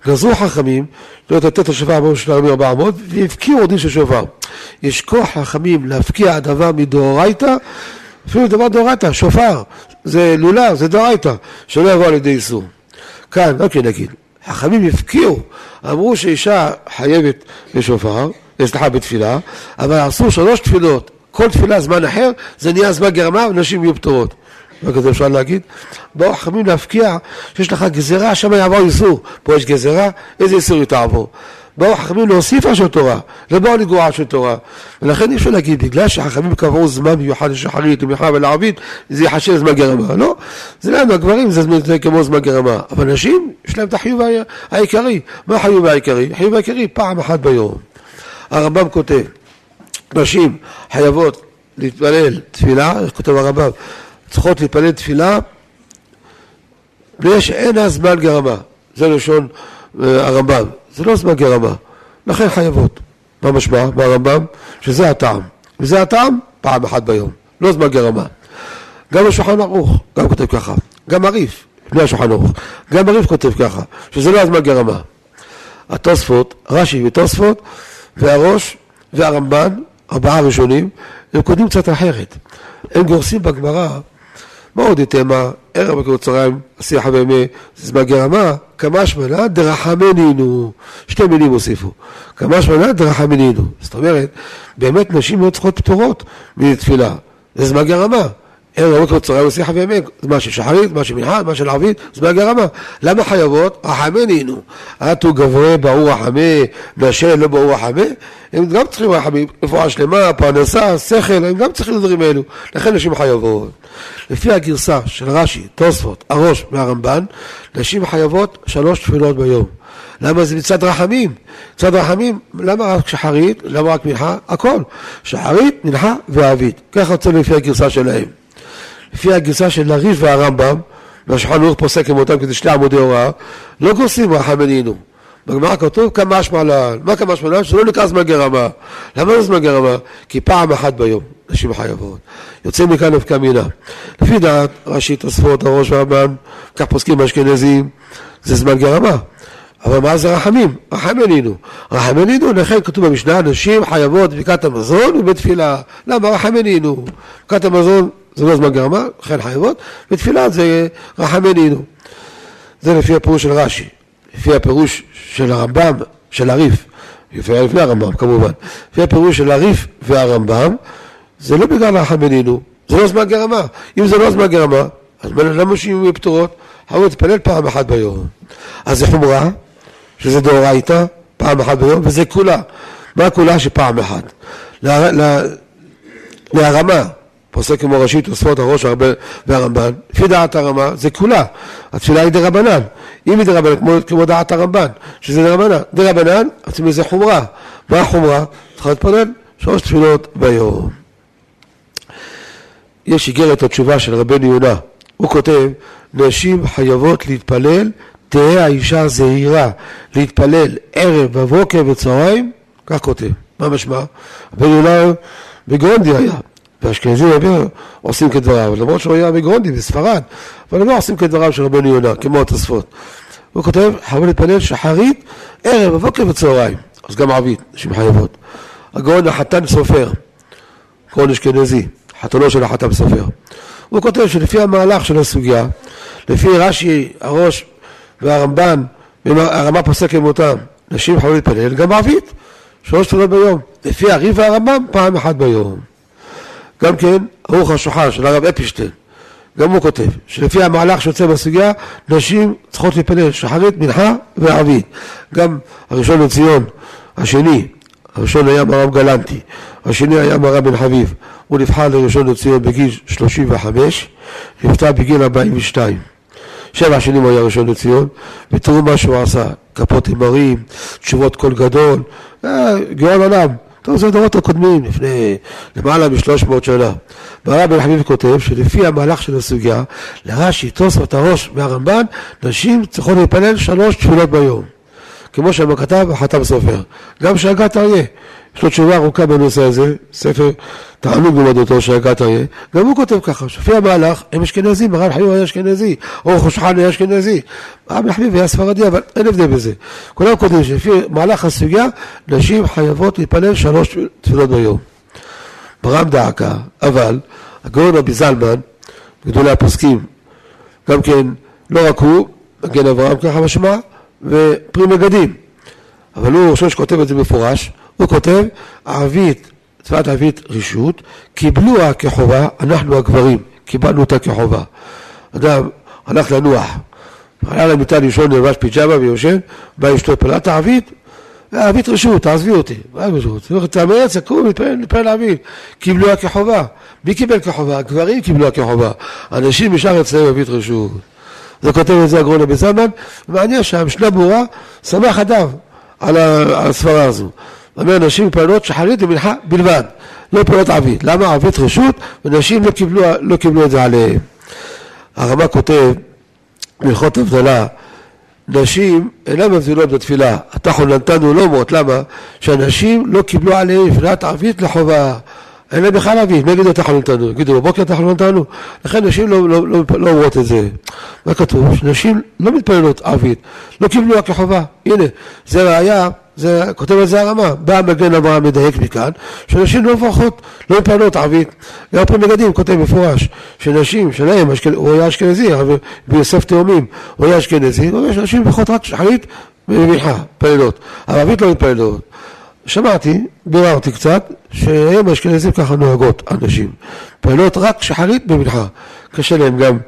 גזרו חכמים, לא לתת השופר בראש של הרמי ארבע אמות, והפקיעו דין של שופר. יש כוח חכמים להפקיע דבר מדאורייתא, אפילו דבר דאורייתא, שופר, זה לולב, זה דאורייתא, שלא יבוא על ידי איסור. כאן, לא כן נגיד, חכמים הפקיעו, אמרו שאישה חייבת בשופר, סליחה, בתפילה, אבל עשו שלוש תפילות, כל תפילה זמן אחר, זה נהיה זמן גרמה ונשים יהיו פטורות. מה כזה אפשר להגיד? באו חכמים להפקיע שיש לך גזרה, שם יעבור איסור. פה יש גזרה, איזה איסור היא תעבור? באו חכמים להוסיף על של תורה, לא באו לגרוע של תורה. ולכן אי אפשר להגיד, בגלל שחכמים קבעו זמן מיוחד לשחרית ומלחמה ולערבית, זה יחשב זמן גרמה. לא, זה לנו הגברים זה זמן כמו זמן גרמה. אבל נשים, יש להם את החיוב העיקרי. מה החיוב העיקרי? החיוב העיקרי פעם אחת ביום. הרמב"ם כותב, נשים חייבות להתפלל תפילה, כותב הרמב"ם? צריכות להתפלל תפילה בגלל שאין זמן גרמה. זה לשון אה, הרמב"ם. זה לא זמן גרמה. לכן חייבות. מה משמע? מהרמב"ם? שזה הטעם. וזה הטעם פעם אחת ביום. לא זמן גרמה. גם השולחן ערוך, גם כותב ככה. גם הריף, לפני השולחן ערוך. גם הריף כותב ככה, שזה לא הזמן גרמה. התוספות, רש"י ותוספות, והראש והרמב"ן, ארבעה ראשונים, הם כותבים קצת אחרת. הם גורסים בגמרא, מה עוד יתמה, ערב בקרות צהריים, עשייה חממי, זמן גרמה, כמה שמנה דרחמנינו. שתי מילים הוסיפו. כמה שמנה דרחמנינו. זאת אומרת, באמת נשים לא צריכות פטורות מתפילה. זה זמן גרמה. ערב בקרות צהריים, עשייה חממי, מה של שחרית, מה של מנחה, מה של ערבית, זמן גרמה. למה חייבות? רחמנינו. עטו גברי ברור רחמי, נשל לא ברור רחמי. הם גם צריכים רחמים, רפואה שלמה, פרנסה, שכל, הם גם צריכים את האלו. לכן נשים חייבות. לפי הגרסה של רש"י, תוספות, הראש והרמב"ן, נשים חייבות שלוש תפילות ביום. למה זה מצד רחמים? מצד רחמים, למה רק שחרית? למה רק מנחה? הכל. שחרית, מנחה וערבית. ככה יוצא לפי הגרסה שלהם. לפי הגרסה של הריף והרמב"ם, והשולחן ערוך פוסק עם אותם כדי שני עמודי הוראה, לא גורסים רחמנינו. בגמרא כתוב כמה שמלן, מה כמה שמלן? שזה לא נקרא זמן גרמה. למה לא זמן גרמה? כי פעם אחת ביום נשים חייבות. יוצאים מכאן נפקא מינה. לפי דעת רש"י תוספות הראש והרמב"ן, כך פוסקים האשכנזים, זה זמן גרמה. אבל מה זה רחמים? רחמנינו. רחמנינו, לכן כתוב במשנה, נשים חייבות בברכת המזון ובתפילה. למה רחמנינו? ברכת המזון זה לא זמן גרמה, לכן חייבות, ותפילה זה רחמנינו. זה לפי הפירוש של רש"י. לפי הפירוש של הרמב"ם, של הריף, לפי, לפי הרמב"ם כמובן, לפי הפירוש של הריף והרמב"ם, זה לא בגלל רחמנינו, זה לא זמן גרמה. אם זה לא זמן גרמה, אז למה שיהיו יהיו פטורות? חייב להתפלל פעם אחת ביום. אז זה חומרה, שזה דאורייתא, פעם אחת ביום, וזה כולה. מה כולה שפעם אחת? לה, לה, להרמה, פוסק כמו ראשית, תוספות הראש והרמב"ן, לפי דעת הרמה זה כולה, התפילה היא דרבנן, אם היא דרבנן, כמו, כמו דעת הרמב"ן, שזה דרבנן, דרבנן, אז זה חומרה, מה החומרה? צריכה להתפלל. שלוש תפילות ביום. יש איגרת התשובה של רבנו יונה, הוא כותב, נשים חייבות להתפלל, תהא האישה זהירה. להתפלל ערב, בבוקר וצהריים, כך כותב, מה משמע? רבנו יונה בגונדי היה, והאשכנזים רבים עושים כדבריו, למרות שהוא היה בגרונדי בספרד, אבל הם לא עושים כדבריו של רבנו יונה, כמו התוספות. הוא כותב, חייב להתפלל שחרית ערב, בבוקר וצהריים, אז גם ערבית, נשים חייבות. הגאון החתן סופר, גאון אשכנזי, חתנו של החתן סופר. הוא כותב שלפי המהלך של הסוגיה, לפי רש"י, הראש והרמב"ן, הרמב"ם פוסק כמותם, נשים חייבות להתפלל, גם ערבית, שלוש תפילות ביום. לפי הריב והרמב"ם, פעם אחת ביום. גם כן, ערוך השוחר של הרב אפשטיין, גם הוא כותב, שלפי המהלך שיוצא בסוגיה, נשים צריכות להתפלל שחרית, מנחה וערבית. גם הראשון לציון, השני, הראשון היה מרם גלנטי, השני היה מרם בן חביב, הוא נבחר לראשון לציון בגיל 35, נפטר בגיל 42. שבע שנים הוא היה ראשון לציון, ותראו מה שהוא עשה, כפות אימרים, תשובות קול גדול, אה, גאון עולם. טוב, זה הדורות הקודמים, לפני למעלה משלוש מאות שנה. והרב בן חביב כותב שלפי המהלך של הסוגיה, לרש"י, תוספות הראש והרמב"ן, נשים צריכות להתפלל שלוש תפילות ביום. כמו שם כתב החתם סופר. גם שהגת אריה, יש לו תשובה ארוכה בנושא הזה, ספר תענוג במדותו שהגת אריה, גם הוא כותב ככה, שלפי המהלך הם אשכנזים, הרב חביב היה אשכנזי, אור חושחן היה אשכנזי, הרב חביב היה ספרדי, אבל אין הבדל בזה. כולם כותבים שלפי מהלך הסוגיה, נשים חייבות להתפלל שלוש תפילות ביום. ברם דעקה, אבל הגאון רבי זלמן, גדולי הפוסקים, גם כן, לא רק הוא, מגן אברהם ככה משמע, ופרי מגדים. אבל הוא ראשון שכותב את זה מפורש, הוא כותב, ערבית, צבאת ערבית רשות, קיבלוה כחובה, אנחנו הגברים, קיבלנו אותה כחובה. אדם הלך לנוח, עלה למיטה לישון, לבש פיג'מה ויושן, בא אשתו פלט ערבית, ערבית רשות, תעזבי אותי. מה רשות? הוא אומר, תאמץ, קום, נתפלל ערבית. קיבלוה כחובה. מי קיבל כחובה? הגברים קיבלוה כחובה. אנשים משאר אצלם ערבית רשות. זה כותב את זה הגרון רבי זלמן, מעניין שהמשנה ברורה, שמח אדם על הסברה הזו. אומר נשים מתפללות שחרית ומנחה בלבד, לא פעולות ערבית. למה ערבית רשות ונשים לא קיבלו, לא קיבלו את זה עליהם? הרמ"א כותב בהלכות הבדלה, נשים אינן מבדילות בתפילה, אתה חוננתנו לא מות, למה? שאנשים לא קיבלו עליהם נפילת ערבית לחובה. אין להם בכלל אביב, מה יגידו תחלון תנו? יגידו בבוקר תחלון תנו? לכן נשים לא, לא, לא, לא אומרות את זה. מה כתוב? שנשים לא מתפללות ערבית, לא קיבלו לה כחובה. הנה, זה ראייה, זה, כותב על זה הרמה. בא מגן אברהם מדייק מכאן, שנשים לא מברכות, לא מתפללות ערבית. גם פה מגדים כותב מפורש, שנשים שלהם, אשכנ... הוא היה אשכנזי, ביוסף תאומים, הוא היה אשכנזי, הוא אומר שנשים מברכות רק שחרית ומנחה, מתפללות. ערבית לא מתפללות. שמעתי, ביררתי קצת, שהיום האשכנזים ככה נוהגות אנשים. פעלות רק שחרית במנחה. קשה להם גם,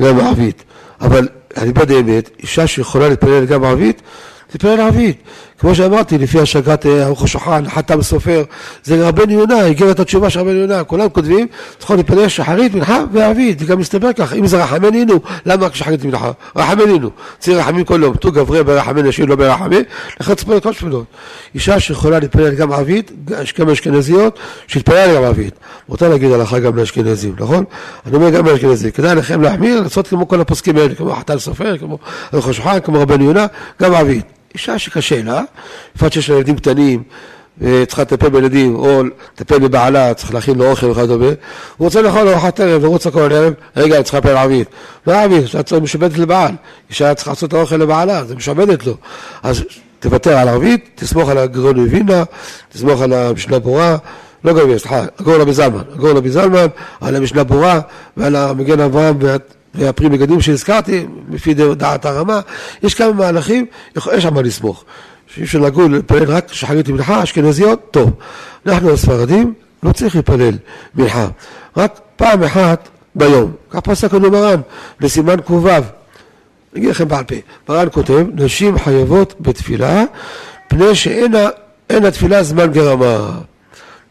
גם ערבית. אבל אני בא באמת, אישה שיכולה להתפלל גם ערבית, תתפלל ערבית. כמו שאמרתי, לפי השגת אה, ערוך השולחן, חתם סופר, זה רבנו יונה, את התשובה של רבנו יונה, כולם כותבים, צריכות להתפלל שחרית, מנחה וערבית, זה גם מסתבר ככה, אם זה רחמנינו, למה רק שחרית מנחה? רחמנינו, צריך רחמים כל יום, תו גברי ברחמי נשים לא ברחמי, לכן צריך להתפלל כל שפלות. אישה שיכולה להתפלל גם ערבית, יש כמה אשכנזיות, שתתפלל גם ערבית. מותר להגיד הלכה גם לאשכנזים, נכון? אני אומר גם לאשכנזים, כדאי לכם להחמיר, לעשות כמו כל הפוסקים האלה, כמו חתן סופר, כמו ערוך השולחן, כמו רבנו יונה, גם ערבית. אישה שקשה לה, בפרט שיש לה ילדים קטנים, צריכה לטפל בילדים, או לטפל בבעלה, צריך להכין לו אוכל וכדומה, הוא רוצה לאכול ארוחת ערב, הוא רוצה כל ערב, רגע, אני צריכה לפעול ערבית. לא ערבית, את משעבדת לבעל. אישה צריכה לעשות האוכל לבעלה, זה משעבדת לו. אז תוותר על ערבית, תסמוך על הגאון מווילנה, תסמוך על המשנה ברורה, לא גבי, סליחה, הגאון רבי זלמן, הגאון רבי זלמן, על המשנה ברורה ועל המגן אברהם והפרי מגדים שהזכרתי, לפי דעת הרמה, יש כמה מהלכים, יש שם מה לסמוך. שאי אפשר לגור, להתפלל רק שחרית מנחה, אשכנזיות, טוב. אנחנו הספרדים, לא צריך להתפלל מנחה, רק פעם אחת ביום. כך פסק לנו מרן, בסימן ק"ו. אני אגיד לכם בעל פה. מרן כותב, נשים חייבות בתפילה, פני שאין התפילה זמן גרמה.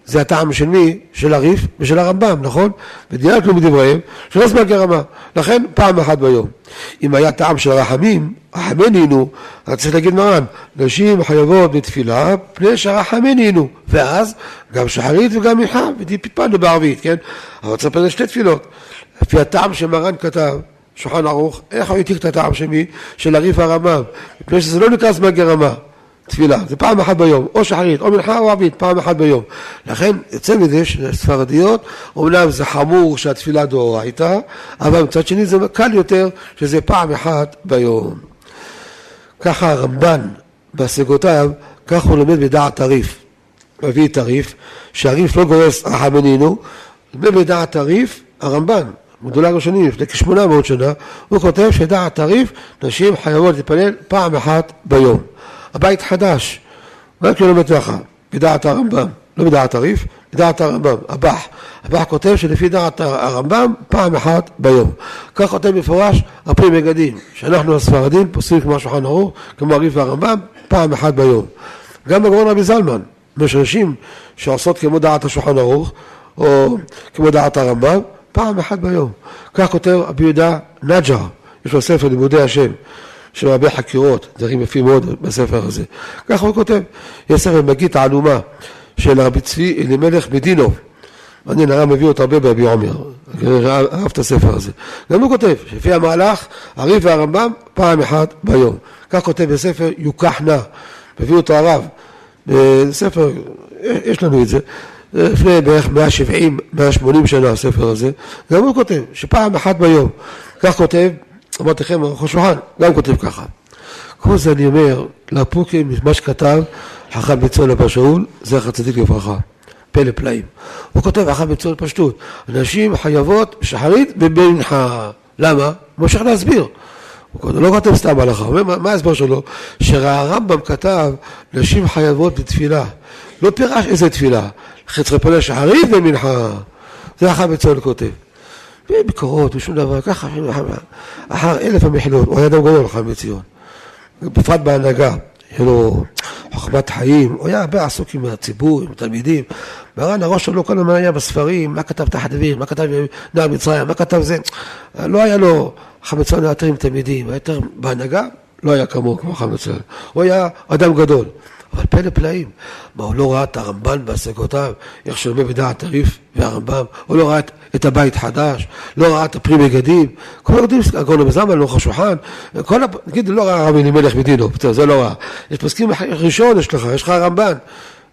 זה הטעם של מי? של הריף ושל הרמב"ם, נכון? ודייקנו מדבריהם שלא זמן כרמה, לכן פעם אחת ביום. אם היה טעם של רחמים, רחמנינו, אז צריך להגיד מרן, נשים חייבות בתפילה פני שרחמנינו, ואז גם שחרית וגם מנחה, וטיפלנו בערבית, כן? אבל צריך לדבר שתי תפילות. לפי הטעם שמרן כתב, שולחן ערוך, איך הוא העתיק את הטעם של מי? של הריף והרמב"ם, מפני שזה לא נקרא זמן כרמה. תפילה, זה פעם אחת ביום, או שחרית, או מנחה או ערבית, פעם אחת ביום. לכן יוצא מזה שספרדיות, אומנם זה חמור שהתפילה דאורייתא, אבל מצד שני זה קל יותר שזה פעם אחת ביום. ככה הרמב"ן בהשגותיו, כך הוא לומד בדעת תריף. מביא את תריף, שהריף לא גורס רחמנינו, לומד בדעת תריף, הרמב"ן, גדולי הראשונים לפני כשמונה מאות שנה, הוא כותב שדעת תריף, נשים חייבות להתפלל פעם אחת ביום. הבית חדש, רק קילומטר אחד, בדעת הרמב"ם, לא בדעת הריף, בדעת הרמב"ם, הבח. הבח כותב שלפי דעת הרמב"ם, פעם אחת ביום. כך כותב מפורש הפרי מגדים, שאנחנו הספרדים פוסקים כמו השולחן ערוך, כמו הריף והרמב"ם, פעם אחת ביום. גם בגרון רבי זלמן, יש נשים שעושות כמו דעת השולחן ערוך, או כמו דעת הרמב"ם, פעם אחת ביום. כך כותב רבי יהודה נג'ר, יש לו ספר לימודי השם. של הרבה חקירות, דברים יפים מאוד בספר הזה. ככה הוא כותב, יש ספר מגיד תעלומה של רבי צבי אלימלך מדינוב. מעניין, הרב מביא אותו הרבה ברבי עומר, אהב את הספר הזה. גם הוא כותב, שלפי המהלך, הריף והרמב"ם פעם אחת ביום. כך כותב בספר יוקח נא, מביא אותו הרב. בספר, יש לנו את זה, לפני בערך 170, 180 שנה הספר הזה, גם הוא כותב שפעם אחת ביום. כך כותב אמרתי לכם, ערוך השולחן, גם כותב ככה. כל זה אני אומר, לפוקים, מה שכתב חכם בצאן אבא שאול, זכר צדיק לברכה. פלא פלאים. הוא כותב חכם בצאן פשטות, נשים חייבות שחרית ובמנחה. למה? הוא ממשיך להסביר. הוא לא כותב סתם הלכה, הוא אומר, מה ההסבר שלו? שהרמב"ם כתב, נשים חייבות בתפילה. לא פירש איזה תפילה, חצי פלא שחרית ומנחה. זה חכם בצאן כותב. בלי ביקורות ושום דבר, ככה, אחר אלף המחילות, הוא היה אדם גדול, חכם בציון. בפרט בהנהגה, היה לו חוכמת חיים, הוא היה הרבה עסוק עם הציבור, עם התלמידים. מרן הראש שלו כל הזמן היה בספרים, מה כתב תחת אביב, מה כתב נער מצרים, מה כתב זה. לא היה לו, היה יותר עם תלמידים, היה יותר בהנהגה, לא היה כמוהו כמו חכם בציון. הוא היה אדם גדול. אבל פלא פלאים, מה הוא לא ראה את הרמב"ן בהשגותיו, איך שאומר בדעת הריף והרמב"ם, הוא לא ראה את, הבית חדש, לא ראה את הפרי מגדים, כל היהודים, הגאון בזמן, לא השולחן, כל, נגיד, לא ראה רבי אלימלך מדינו, זה לא ראה. יש פוסקים ראשון יש לך, יש לך רמב"ן,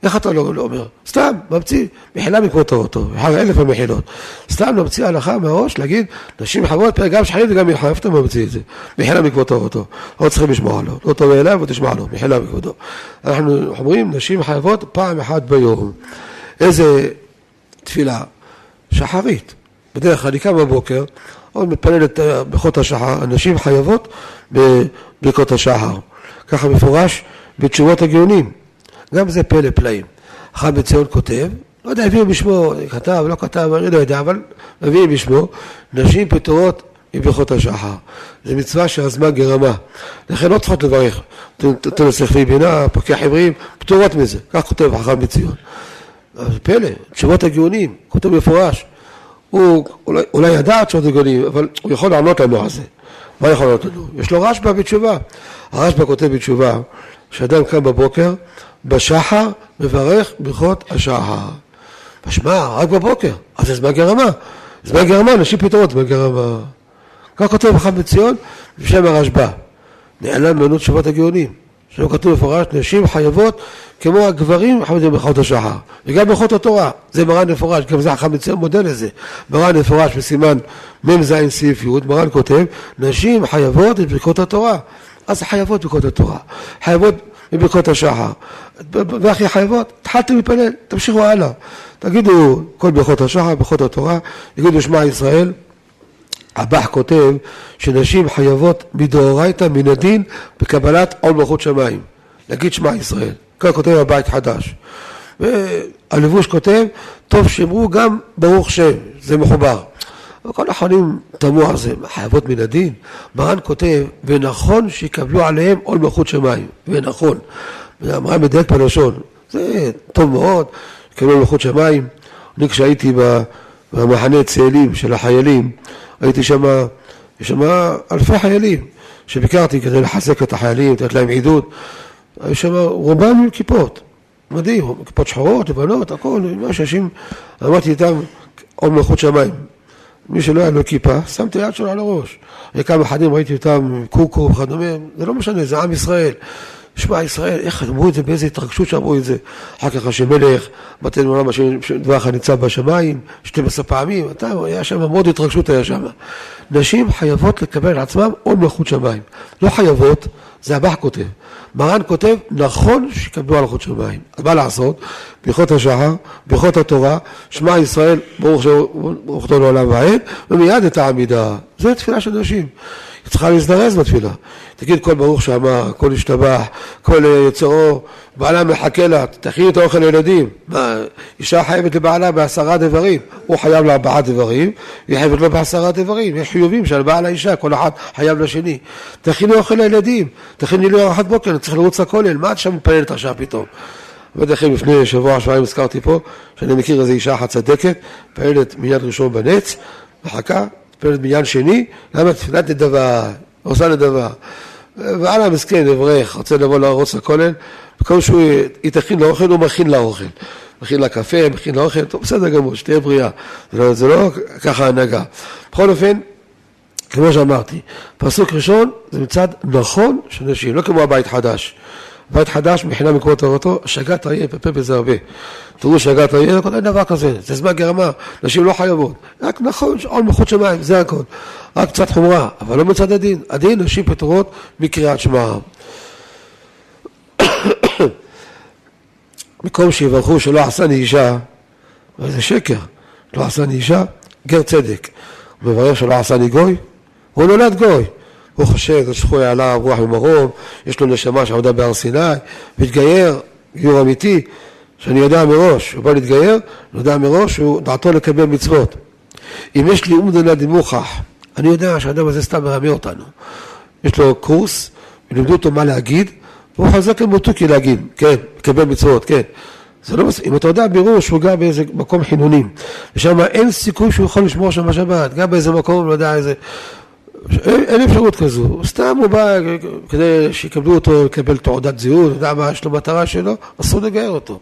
איך אתה לא, לא אומר? סתם, ממציא, מחילה מכבוד תורתו, אלף המחילות. סתם ממציא הלכה מהראש, להגיד, נשים חייבות גם שחיים וגם מלחמה, איפה אתה ממציא את זה? מחילה מכבוד תורתו. לא צריכים לשמוע לו, לא תבוא אליו ותשמע לו, מחילה מכבודו. אנחנו אומרים, נשים חייבות פעם אחת ביום. איזה תפילה? שחרית. בדרך כלל, אני בבוקר, עוד מתפללת אה, ברכות השחר, הנשים חייבות בברכות השחר. ככה מפורש בתשובות הגאונים. גם זה פלא פלאים. חם בציון כותב, לא יודע, הביאו בשמו, כתב, לא כתב, אני לא יודע, אבל הביאו בשמו, נשים פטורות מברכות השחר. זו מצווה שהזמן גרמה. לכן לא צריכות לברך. תנס לכפי בינה, פקח עבריים, פטורות מזה. כך כותב החכם בציון. פלא, תשובות הגאונים, כותב מפורש. הוא אולי, אולי ידע תשובות הגאונים, אבל הוא יכול לענות לנו על זה. מה יכול לענות לנו? יש לו רשב"א בתשובה. הרשב"א כותב בתשובה, שאדם קם בבוקר, בשחר מברך ברכות השחר. משמע, רק בבוקר, אז זה זמן גרמה. זמן גרמה, נשים פתרונות, זמן גרמה. כך כותב חכם בציון בשם הרשב"א. נעלם ממנו תשובת הגאונים. שם כתוב מפורש, נשים חייבות כמו הגברים חייבים ברכות השחר. וגם ברכות התורה, זה מרן מפורש, גם זה חכם בציון מודה לזה. מרן מפורש בסימן מ"ז סעיף י', מרן כותב, נשים חייבות את ברכות התורה. אז חייבות ברכות התורה. חייבות מברכות השחר. והכי חייבות, התחלתם להתפלל, תמשיכו הלאה. תגידו כל ברכות השחר, ברכות התורה, תגידו שמע ישראל. הבח כותב שנשים חייבות מדאורייתא מן הדין בקבלת עול מלכות שמיים. להגיד שמע ישראל. כך כותב הבית חדש. והלבוש כותב, טוב שאמרו גם ברוך שם, זה מחובר. וכל החולים תמו על זה, חייבות מן הדין. מרן כותב, ונכון שיקבלו עליהם עול מלכות שמיים, ונכון. מרן מדייק בלשון, זה טוב מאוד, יקבלו מלכות שמיים. אני כשהייתי במחנה צאלים של החיילים, הייתי שם, יש שם אלפי חיילים שביקרתי כדי לחזק את החיילים, לתת להם עידוד. היו שם רובם עם כיפות, מדהים, כיפות שחורות, לבנות, הכל, ממש אנשים, אמרתי איתם, עול מלכות שמיים. מי שלא היה לו כיפה, שם את היד שלו על הראש. וכמה אחדים ראיתי אותם, קוקו וכדומה, זה לא משנה, זה עם ישראל. שמע ישראל, איך אמרו את זה, באיזה התרגשות שאמרו את זה. אחר כך השם מלך, מתן עולם השם דבר אחד ניצב בשמיים, 12 פעמים, אתה, היה שם מאוד התרגשות היה שם. נשים חייבות לקבל על עצמם עוד מלכות שמיים. לא חייבות, זה הבח כותב. מרן כותב, נכון שיקבלו הלכות שמיים. אז מה לעשות? ברכות השחר, ברכות התורה, שמע ישראל, ברוך אותו לעולם ועד, ומיד את העמידה. זו תפילה של נשים. צריכה להזדרז בתפילה. תגיד כל ברוך שאמר, כל השתבח, כל יצרו, בעלה מחכה לה, תכין את האוכל לילדים. מה, אישה חייבת לבעלה בעשרה דברים, הוא חייב לה דברים, היא חייבת לו בעשרה דברים. יש חיובים של בעל האישה, כל אחד חייב לשני. תכיני אוכל לילדים, תכיני לי ארוחת בוקר, צריך לרוץ לכולל, מה את שם מתפללת עכשיו פתאום? עובד לכם לפני שבוע, שבועיים הזכרתי פה, שאני מכיר איזו אישה אחת צדקת, פעלת מיד ראשון בנץ, מחכה, מתפללת בעניין שני, למה תפילת נדבה, עושה נדבה. ואללה מסכן, אברך, רוצה לבוא לרוץ לכולל, וכל שהוא, היא תכין לאוכל, הוא מכין לאוכל. מכין לה קפה, מכין לאוכל, טוב, בסדר גמור, שתהיה בריאה. זה לא, זה לא ככה הנהגה. בכל אופן, כמו שאמרתי, פסוק ראשון זה מצד נכון של נשים, לא כמו הבית חדש. בית חדש מבחינה מקומות תורתו, שגת אריה, פפה הרבה. תראו שגת אריה, אין דבר כזה, זה זמן גרמה, נשים לא חייבות. רק נכון, עול מחוץ שמיים, זה הכל. רק קצת חומרה, אבל לא מצד הדין. הדין, נשים פטורות מקריאת שמע. מקום שיברכו שלא עשני אישה, זה שקר, לא עשני אישה, גר צדק. מברך שלא עשני גוי, הוא נולד גוי. הוא חושב, תשכו עליו רוח ממרום, יש לו נשמה שעבודה בהר סיני, מתגייר, גיור אמיתי, שאני יודע מראש, הוא בא להתגייר, אני יודע מראש, הוא דעתו לקבל מצוות. אם יש לי אומדנה דמוכח, אני יודע שהאדם הזה סתם מרמה אותנו. יש לו קורס, לימדו אותו מה להגיד, והוא חזק למותוקי להגיד, כן, לקבל מצוות, כן. זה לא מספיק, אם אתה יודע בירור שהוא גר באיזה מקום חינונים, ושם אין סיכוי שהוא יכול לשמור שם בשבת, גם באיזה מקום, לא יודע, איזה... אין, אין אפשרות כזו, סתם הוא בא כדי שיקבלו אותו, לקבל תעודת זהות, יודע מה יש לו מטרה שלו, אסור לגייר אותו.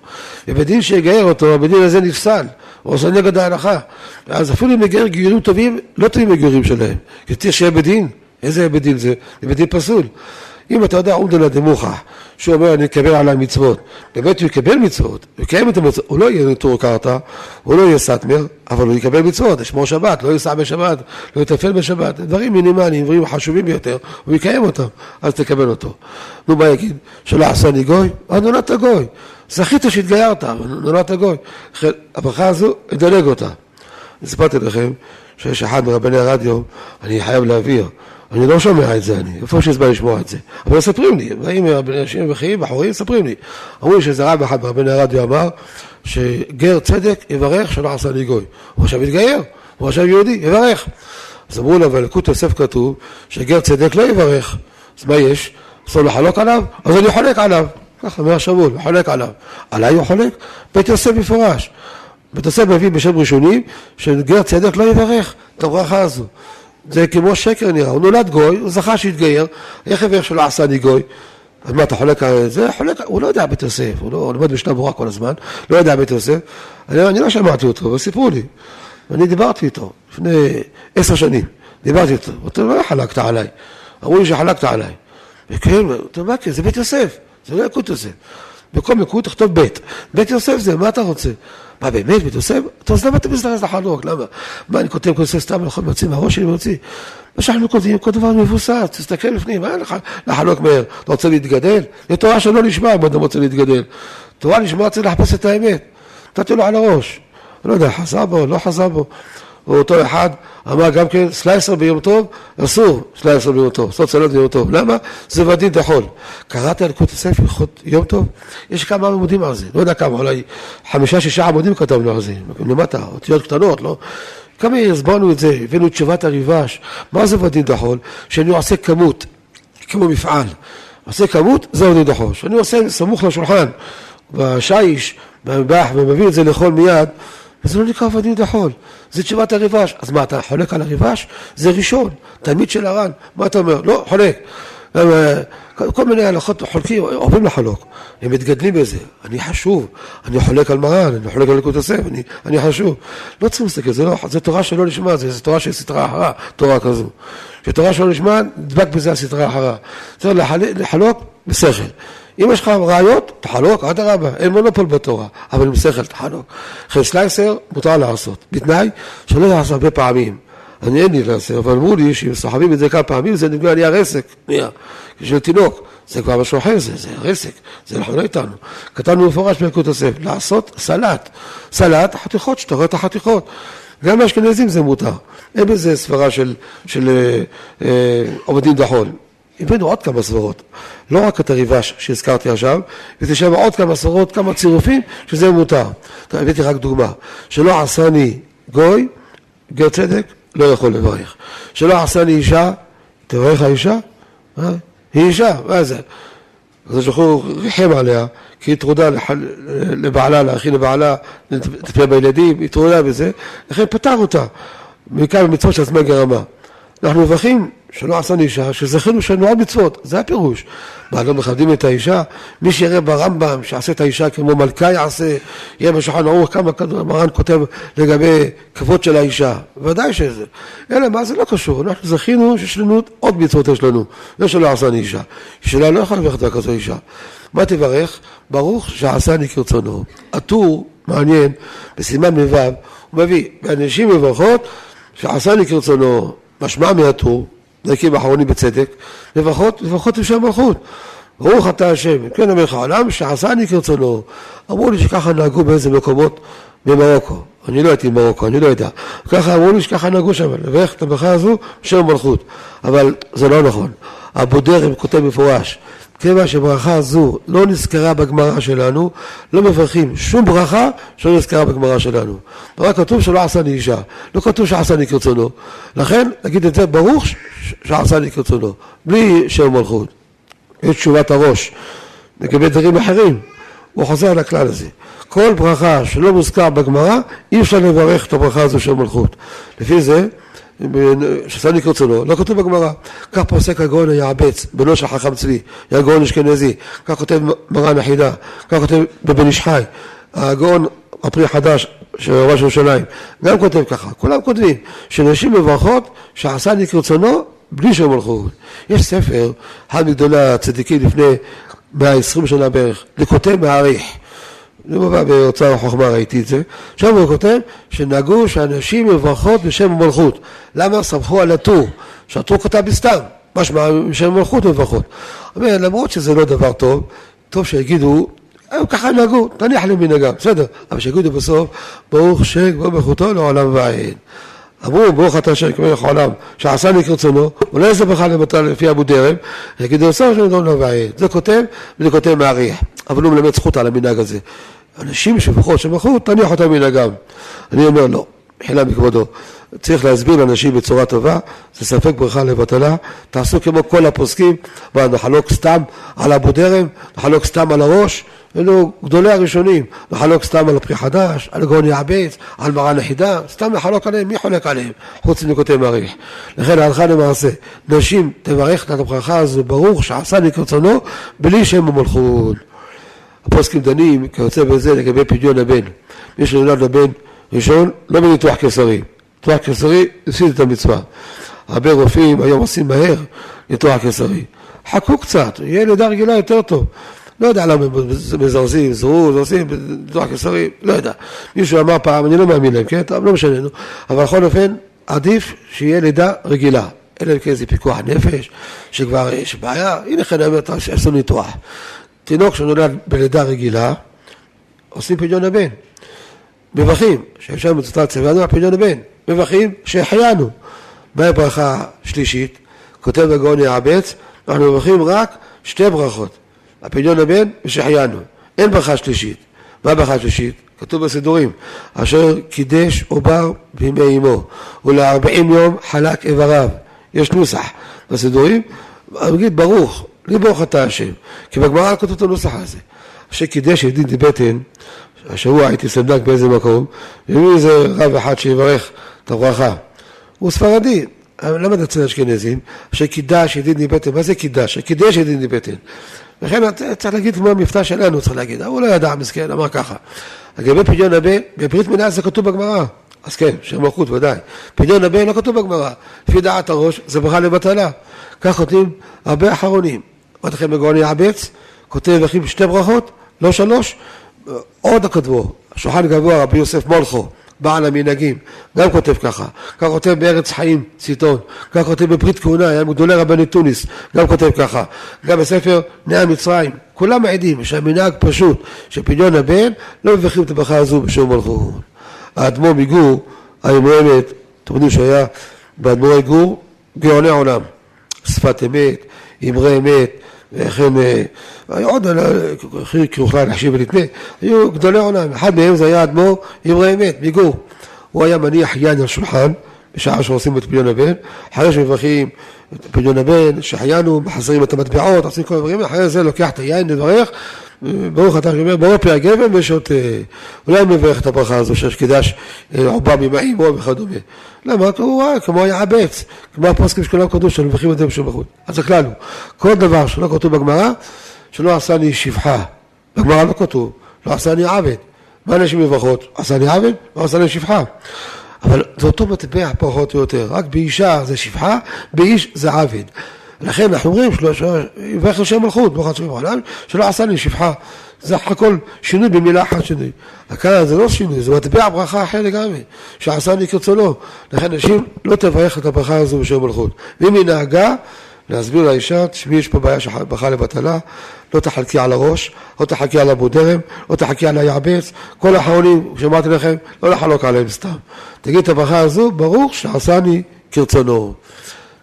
ובדין שיגייר אותו, בדין הזה נפסל, הוא עושה נגד ההלכה. אז אפילו אם יגייר גיורים טובים, לא טובים הגיורים שלהם, כי צריך שיהיה בדין. איזה בדין זה? זה בדין פסול. אם אתה יודע עומדא דמוכח, שהוא אומר אני אקבל עליי מצוות, באמת הוא יקבל מצוות, הוא יקיים את המצוות, הוא לא יהיה נטור קרתא, הוא לא יהיה סאטמר, אבל הוא יקבל מצוות, ישמור שבת, לא ייסע בשבת, לא יטפל בשבת, דברים מינימליים, דברים חשובים ביותר, הוא יקיים אותם, אז תקבל אותו. נו מה יגיד? שלא עשני גוי? אז נולדת גוי. זכית שהתגיירת, נולדת גוי. הברכה הזו, אדלג אותה. סיפרתי לכם שיש אחד מרבני הרדיו, אני חייב להעביר, אני לא שומע את זה אני, איפה שיש זמן לשמוע את זה, אבל מספרים לי, באים אנשים וחיים, בחורים, מספרים לי. אמרו לי שאיזה רב אחד מרבני הרדיו אמר שגר צדק יברך שלא עשה לי גוי. הוא עכשיו התגייר, הוא עכשיו יהודי, יברך. אז אמרו לו, אבל לקוט יוסף כתוב שגר צדק לא יברך. אז מה יש? אסור לחלוק עליו? אז אני חולק עליו. ככה אומר שמואל, חולק עליו. עליי הוא חולק? בית יוסף מפורש. בית יוסף מביא בשם ראשונים שגר צדק לא יברך את הברכה הזו. זה כמו שקר נראה, הוא נולד גוי, הוא זכה שהתגייר, איך יברך שלא עשה לי גוי? אז מה, אתה חולק על זה? חולק, הוא לא יודע בית יוסף, הוא לא הוא לומד משנה ברורה כל הזמן, לא יודע בית יוסף. אני, אני לא שמעתי אותו, אבל סיפרו לי. אני דיברתי איתו לפני עשר שנים, דיברתי איתו, הוא אומר, לא חלקת עליי. אמרו לי שחלקת עליי. וכן, אתה אומר, זה בית יוסף, זה לא יקוד יוסף. בכל מקום תכתוב בית. בית יוסף זה, מה אתה רוצה? מה באמת, בית יוסף? אז למה אתה מזדרז לחלוק? למה? מה, אני כותב כל סתם, אני יכול להוציא מהראש שלי להוציא? מה שאנחנו כותבים, כל דבר מבוסס, תסתכל לפנים, מה לך לחלוק מהר? אתה רוצה להתגדל? זה תורה שלא נשמע אם אתה רוצה להתגדל. תורה נשמע צריך לחפש את האמת. נתתי לו על הראש. לא יודע, חזר בו, לא חזר בו. או אותו אחד אמר גם כן סלייסר ביום טוב, אסור סלייסר ביום טוב, לעשות סלט ביום טוב. למה? זה ודין דחול. קראת על קוט הספר יום טוב? יש כמה עמודים על זה, לא יודע כמה, אולי חמישה שישה עמודים כתבנו על זה, למטה, אותיות קטנות, לא? כמה הסברנו את זה, הבאנו תשובת הריבש, מה זה ודין דחול? שאני עושה כמות, כמו מפעל, עושה כמות, זה ודין דחול. שאני עושה סמוך לשולחן, בשיש, במטבח, ומביא את זה לאכול מיד, וזה לא נקרא ודין דחול, זה תשובת הריבש. אז מה, אתה חולק על הריבש? זה ראשון, תלמיד של הר"ן. מה אתה אומר? לא, חולק. אה, כל מיני הלכות חולקים, אוהבים לחלוק, הם מתגדלים בזה. אני חשוב, אני חולק על מרן, אני חולק על לקות הסף, אני, אני חשוב. לא צריכים להסתכל, זה, לא, זה תורה שלא נשמע, זה, זה תורה של סטרה אחרה, תורה כזו. שתורה שלא נשמע, נדבק בזה הסטרה אחרה. צריך לחלוק בשכל. אם יש לך ראיות, תחלוק, אדרבה, אין מונופול בתורה, אבל עם שכל תחלוק. אחרי סלייסר מותר לעשות, בתנאי שלא לעשות הרבה פעמים. אני אין לי לעשר, אבל אמרו לי שאם סוחבים את זה כמה פעמים זה נגמר נהיה רסק, נהיה, של תינוק, זה כבר משהו אחר, זה, זה רסק, זה נכון איתנו. כתבנו מפורש בלקוט יוסף, לעשות סלט, סלט, חתיכות, שאתה רואה את החתיכות. גם באשכנזים זה מותר, אין בזה סברה של, של אה, אה, עובדים דחול. הבאנו עוד כמה סברות, לא רק את הריבש שהזכרתי עכשיו, יש שם עוד כמה סברות, כמה צירופים, שזה מותר. הבאתי רק דוגמה, שלא עשני גוי, גר צדק, לא יכול לברך. שלא עשני אישה, תברך האישה? אה? היא אישה, מה זה? אז הוא ריחם עליה, כי היא טרודה לבעלה, להכין לבעלה, לטפל בילדים, היא טרודה בזה, לכן פתר אותה מכמה מצוות של זמן גרמה. אנחנו מברכים שלא עשני אישה, שזכינו שלנו עוד מצוות, זה הפירוש. מה, לא מכבדים את האישה? מי שיראה ברמב"ם שיעשה את האישה כמו מלכה יעשה, יהיה בשולחן ערוך כמה מרן כותב לגבי כבוד של האישה. ודאי שזה. אלא מה זה לא קשור, אנחנו זכינו שיש לנו עוד מצוות יש לנו, לא שלא עשני אישה. שאלה לא יכולה לברך כזו אישה. מה תברך? ברוך שעשני כרצונו. הטור, מעניין, בסימן מ"ו, הוא מביא, באנשים מברכות, שעשני כרצונו. משמע מהטור, דקים אחרונים בצדק, לפחות, לפחות אפשר מלכות. ברוך אתה השם, כן המלך העולם שעשני כרצונו. אמרו לי שככה נהגו באיזה מקומות במרוקו. אני לא הייתי במרוקו, אני לא יודע. ככה אמרו לי שככה נהגו שם, לברך את הברכה הזו בשם מלכות. אבל זה לא נכון. הבודרם כותב מפורש, כיוון שברכה זו לא נזכרה בגמרא שלנו, לא מברכים שום ברכה שלא נזכרה בגמרא שלנו. רק כתוב שלא עשה לי אישה, לא כתוב שעשה לי כרצונו. לכן, נגיד את זה ברוך שעשה לי כרצונו, בלי שם מלכות. יש תשובת הראש לגבי דברים אחרים, הוא חוזר על הכלל הזה. כל ברכה שלא מוזכר בגמרא, אי אפשר לברך את הברכה הזו של מלכות. לפי זה, ששני כרצונו, לא כתוב בגמרא. כך פוסק הגאון היעבץ, בנו של חכם צבי, היה גאון אשכנזי, כך כותב מרן החידה, כך כותב בבן איש חי, הגאון הפרי החדש של ראש ירושלים, גם כותב ככה, כולם כותבים שנשים מברכות שעשני כרצונו בלי שם מלכות. יש ספר, אחד מגדולי הצדיקים לפני 120 שנה בערך, לכותב מעריך. זה מובא באוצר החוכמה, ראיתי את זה. שם הוא כותב שנהגו שאנשים מברכות בשם המלכות. למה? סמכו על הטור, שהטור כתב בסתם, משמע בשם המלכות מברכות. אומר, למרות שזה לא דבר טוב, טוב שיגידו, הם ככה נהגו, תניח למנהגם, בסדר, אבל שיגידו בסוף, ברוך שכבוד מלכותו לעולם ועין. אמרו ברוך אתה אשר יקבל לך עולם שעשני כרצונו ולא יעשה בך לבטל לפי אבו דרם יגידו עשר שם דון ועין זה כותב וזה כותב מעריך אבל הוא מלמד זכות על המנהג הזה אנשים שבחרו שבחרו תניח אותם מנהגם. אני אומר לא מחילה מכבודו. צריך להסביר לאנשים בצורה טובה, זה ספק ברכה לבטלה, תעשו כמו כל הפוסקים, מה, נחלוק סתם על אבו דרם, נחלוק סתם על הראש, אלו גדולי הראשונים, נחלוק סתם על הפרי חדש, על גאון יעבץ, על מרן החידה, סתם נחלוק עליהם, מי חולק עליהם? חוץ מנקוטי מעריך. לכן הלכה למעשה, נשים תברך את הברכה הזו, ברוך שעשה לי כרצונו, בלי שם המלכות. הפוסקים דנים כיוצא בזה לגבי פדיון הבן. מי שנולד לבן ראשון, לא בניתוח קיסרי. ניתוח קיסרי, הפסיד את המצווה. הרבה רופאים היום עושים מהר ניתוח קיסרי. חכו קצת, יהיה לידה רגילה יותר טוב. לא יודע למה מזרזים, זרוז, עושים ניתוח קיסרי, לא יודע. מישהו אמר פעם, אני לא מאמין להם, כן? טוב, לא משנה, נו. אבל בכל אופן, עדיף שיהיה לידה רגילה. אלא אם כן זה פיקוח נפש, שכבר יש בעיה, הנה כן אומר, עשו ניתוח. תינוק שנולד בלידה רגילה, עושים פדיון הבן. מברכים, שאפשר מצוות צבענו על פדיון הבן. מברכים שהחיינו. מהי ברכה שלישית? כותב הגאון יעבץ, אנחנו מברכים רק שתי ברכות, הפדיון הבן ושהחיינו. אין ברכה שלישית. מה הברכה השלישית? כתוב בסידורים, אשר קידש עובר בימי אמו, ולארבעים יום חלק איבריו. יש נוסח בסידורים, נגיד ברוך, לברוך אתה השם, כי בגמרא כתוב את הנוסח הזה. אשר קידש ידיד בטן, השבוע הייתי סנדק באיזה מקום, והביא איזה רב אחד שיברך את הברכה. הוא ספרדי, למד אצל אשכנזים, שקידש ידיד מבטן, מה זה קידש? שקידש ידיד מבטן. לכן צריך להגיד כמו המבטא שלנו, צריך להגיד, הוא לא ידע, מסכן, אמר ככה. לגבי פדיון הבן, בברית מילה זה כתוב בגמרא. אז כן, שם מלכות ודאי. פדיון הבן לא כתוב בגמרא. לפי דעת הראש, זה ברכה לבטלה. כך כותבים הרבה אחרונים. לכם בגאון יעבץ, כותב לכם שתי ברכות, לא שלוש, עוד כתבו, שולחן גבוה, רבי יוסף מולכו, בעל המנהגים, גם כותב ככה, כך כותב בארץ חיים ציטון, כך כותב בברית כהונה, היה מגדולי רבני תוניס, גם כותב ככה, גם בספר בני המצרים, כולם מעידים שהמנהג פשוט, שפדיון הבן, לא מברכים את הברכה הזו בשום מלכות. האדמו"ר מגור, האמת, אתם יודעים שהיה באדמו"רי גור גאוני עולם, שפת אמת, אמרי אמת, וכן אה, היו עוד, כי הוחלט להחשיב ולתנה, היו גדולי עולם, אחד מהם זה היה אדמו"ר אמרי אמת, מגור, הוא היה מניח יין על שולחן בשעה שעושים את פדיון הבן, אחרי שמברכים את פדיון הבן, שהחיינו, מחזרים את המטבעות, עושים כל הדברים, אחרי זה לוקח את היין לברך, ברוך אתה שאומר, ברור פי הגבן ושותה. אולי מברך את הברכה הזו שיש קידש אה, עובר ממאים או וכדומה. למה? הוא ראה כמו יעבץ, כמו הפוסקים שכולם כתוב שמברכים את זה בשום בחוץ. אז הכלל הוא, כל דבר שלא כתוב בגמרא, שלא עשה לי שפחה. בגמרא לא כתוב, לא עשה לי עבד. מה אנשים מברכות? עשה לי עבד, לא עשה לי שפחה. אבל זה אותו מטבע פחות או יותר, רק באישה זה שפחה, באיש זה עבד. לכן אנחנו אומרים, יברך לשם מלכות, ברוך השם בעולם, שלא עשה לי שפחה. זה הכל שינוי במילה אחת שינוי. הכאן זה לא שינוי, זה מטבע ברכה אחר לגמרי, שעשה לי כרצונו. לכן אנשים לא תברך את הברכה הזו בשם מלכות. ואם היא נהגה, להסביר לאישה, תשמעי, יש פה בעיה של ברכה לבטלה, לא תחלקי על הראש, לא תחלקי על אבו דרם, לא תחלקי על היעבץ, כל האחרונים שאמרתי לכם, לא לחלוק עליהם סתם. תגיד את הברכה הזו, ברוך שעשני כרצונו.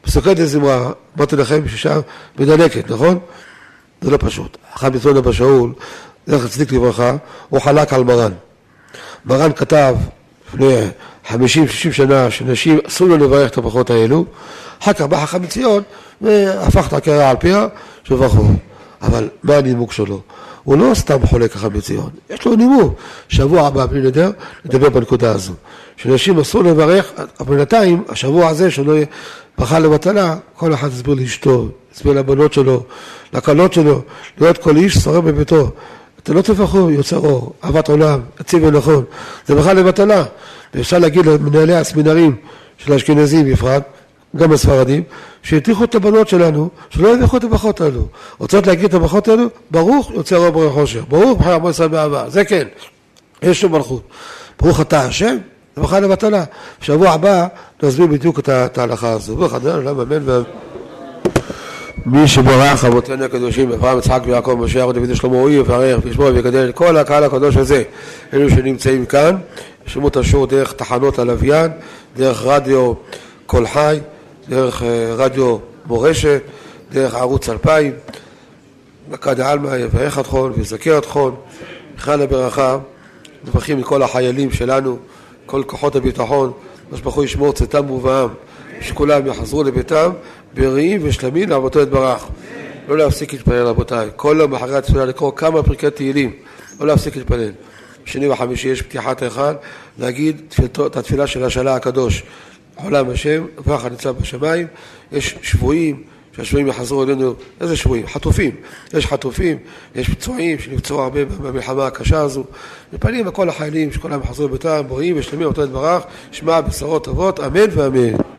בסוכת הזמרה, אמרתי לכם ששם מדלקת, נכון? זה לא פשוט. אחד מצוות אבא שאול, זכר צדיק לברכה, הוא חלק על מרן. מרן כתב לפני חמישים, שישים שנה שנשים אסור לו לברך את הברכות האלו, אחר כך בא חכם מציון והפך את הקרע על פיה, שברכו. אבל מה הנימוק שלו? הוא לא סתם חולק חכם מציון, יש לו נימוק. שבוע הבא בלי נדר, נדבר בנקודה הזו. שנשים אסור לברך, אבל בינתיים, השבוע הזה שלא ברכה לבטלה, כל אחד יסביר לאשתו, יסביר לבנות שלו, לכלות שלו, להיות כל איש שורר בביתו. אתה לא תברכו יוצר אור, אהבת עולם, יציב ונכון. זה ברכה לבטלה. ואפשר להגיד למנהלי הסמינרים של האשכנזים בפרט, גם הספרדים, שהטיחו את הבנות שלנו, שלא יביכו את הברכות האלו. רוצות להגיד את הברכות האלו, ברוך יוצא רוב ברוך חושר, ברוך בחר עמו ישראל באהבה, זה כן, יש לו מלכות. ברוך אתה השם, זה ברכה לבטלה. בשבוע הבא נסביר בדיוק את ההלכה הזו. ברוך אתה, אמן ואמן. מי שברך אבותינו הקדושים, אברהם, יצחק ויעקב, משה, יעקב, דוד ושלמה, הוא יברך וישמור ויגדל את כל הקהל הקדוש הזה, אלו שנמצאים כאן, ישמעו את השיעור דרך תחנות הלוויין, דרך רדיו קול חי, דרך אה, רדיו מורשת, דרך ערוץ 2000, דקה דעלמא יברך אתכון ויזכר אתכון, בכלל הברכה, מברכים לכל החיילים שלנו, כל כוחות הביטחון, מה שבחור ישמור צאתם ובעם, שכולם יחזרו לביתם בריאים ושלמים לעבודתו יתברך. לא להפסיק להתפלל רבותיי, כל יום אחרי התפילה לקרוא כמה פרקי תהילים, לא להפסיק להתפלל. שני וחמישי יש פתיחת היכל, להגיד את התפילה של השאלה הקדוש. עולם השם, הפרח הנמצא בשמיים, יש שבויים, שהשבויים יחזרו אלינו, איזה שבויים? חטופים. יש חטופים, יש פצועים שנפצעו הרבה במלחמה הקשה הזו. מפנים לכל החיילים שכולם יחזרו לביתם, בריאים ושלמים, אותו יתברך, שמע בשורות טובות, אמן ואמן.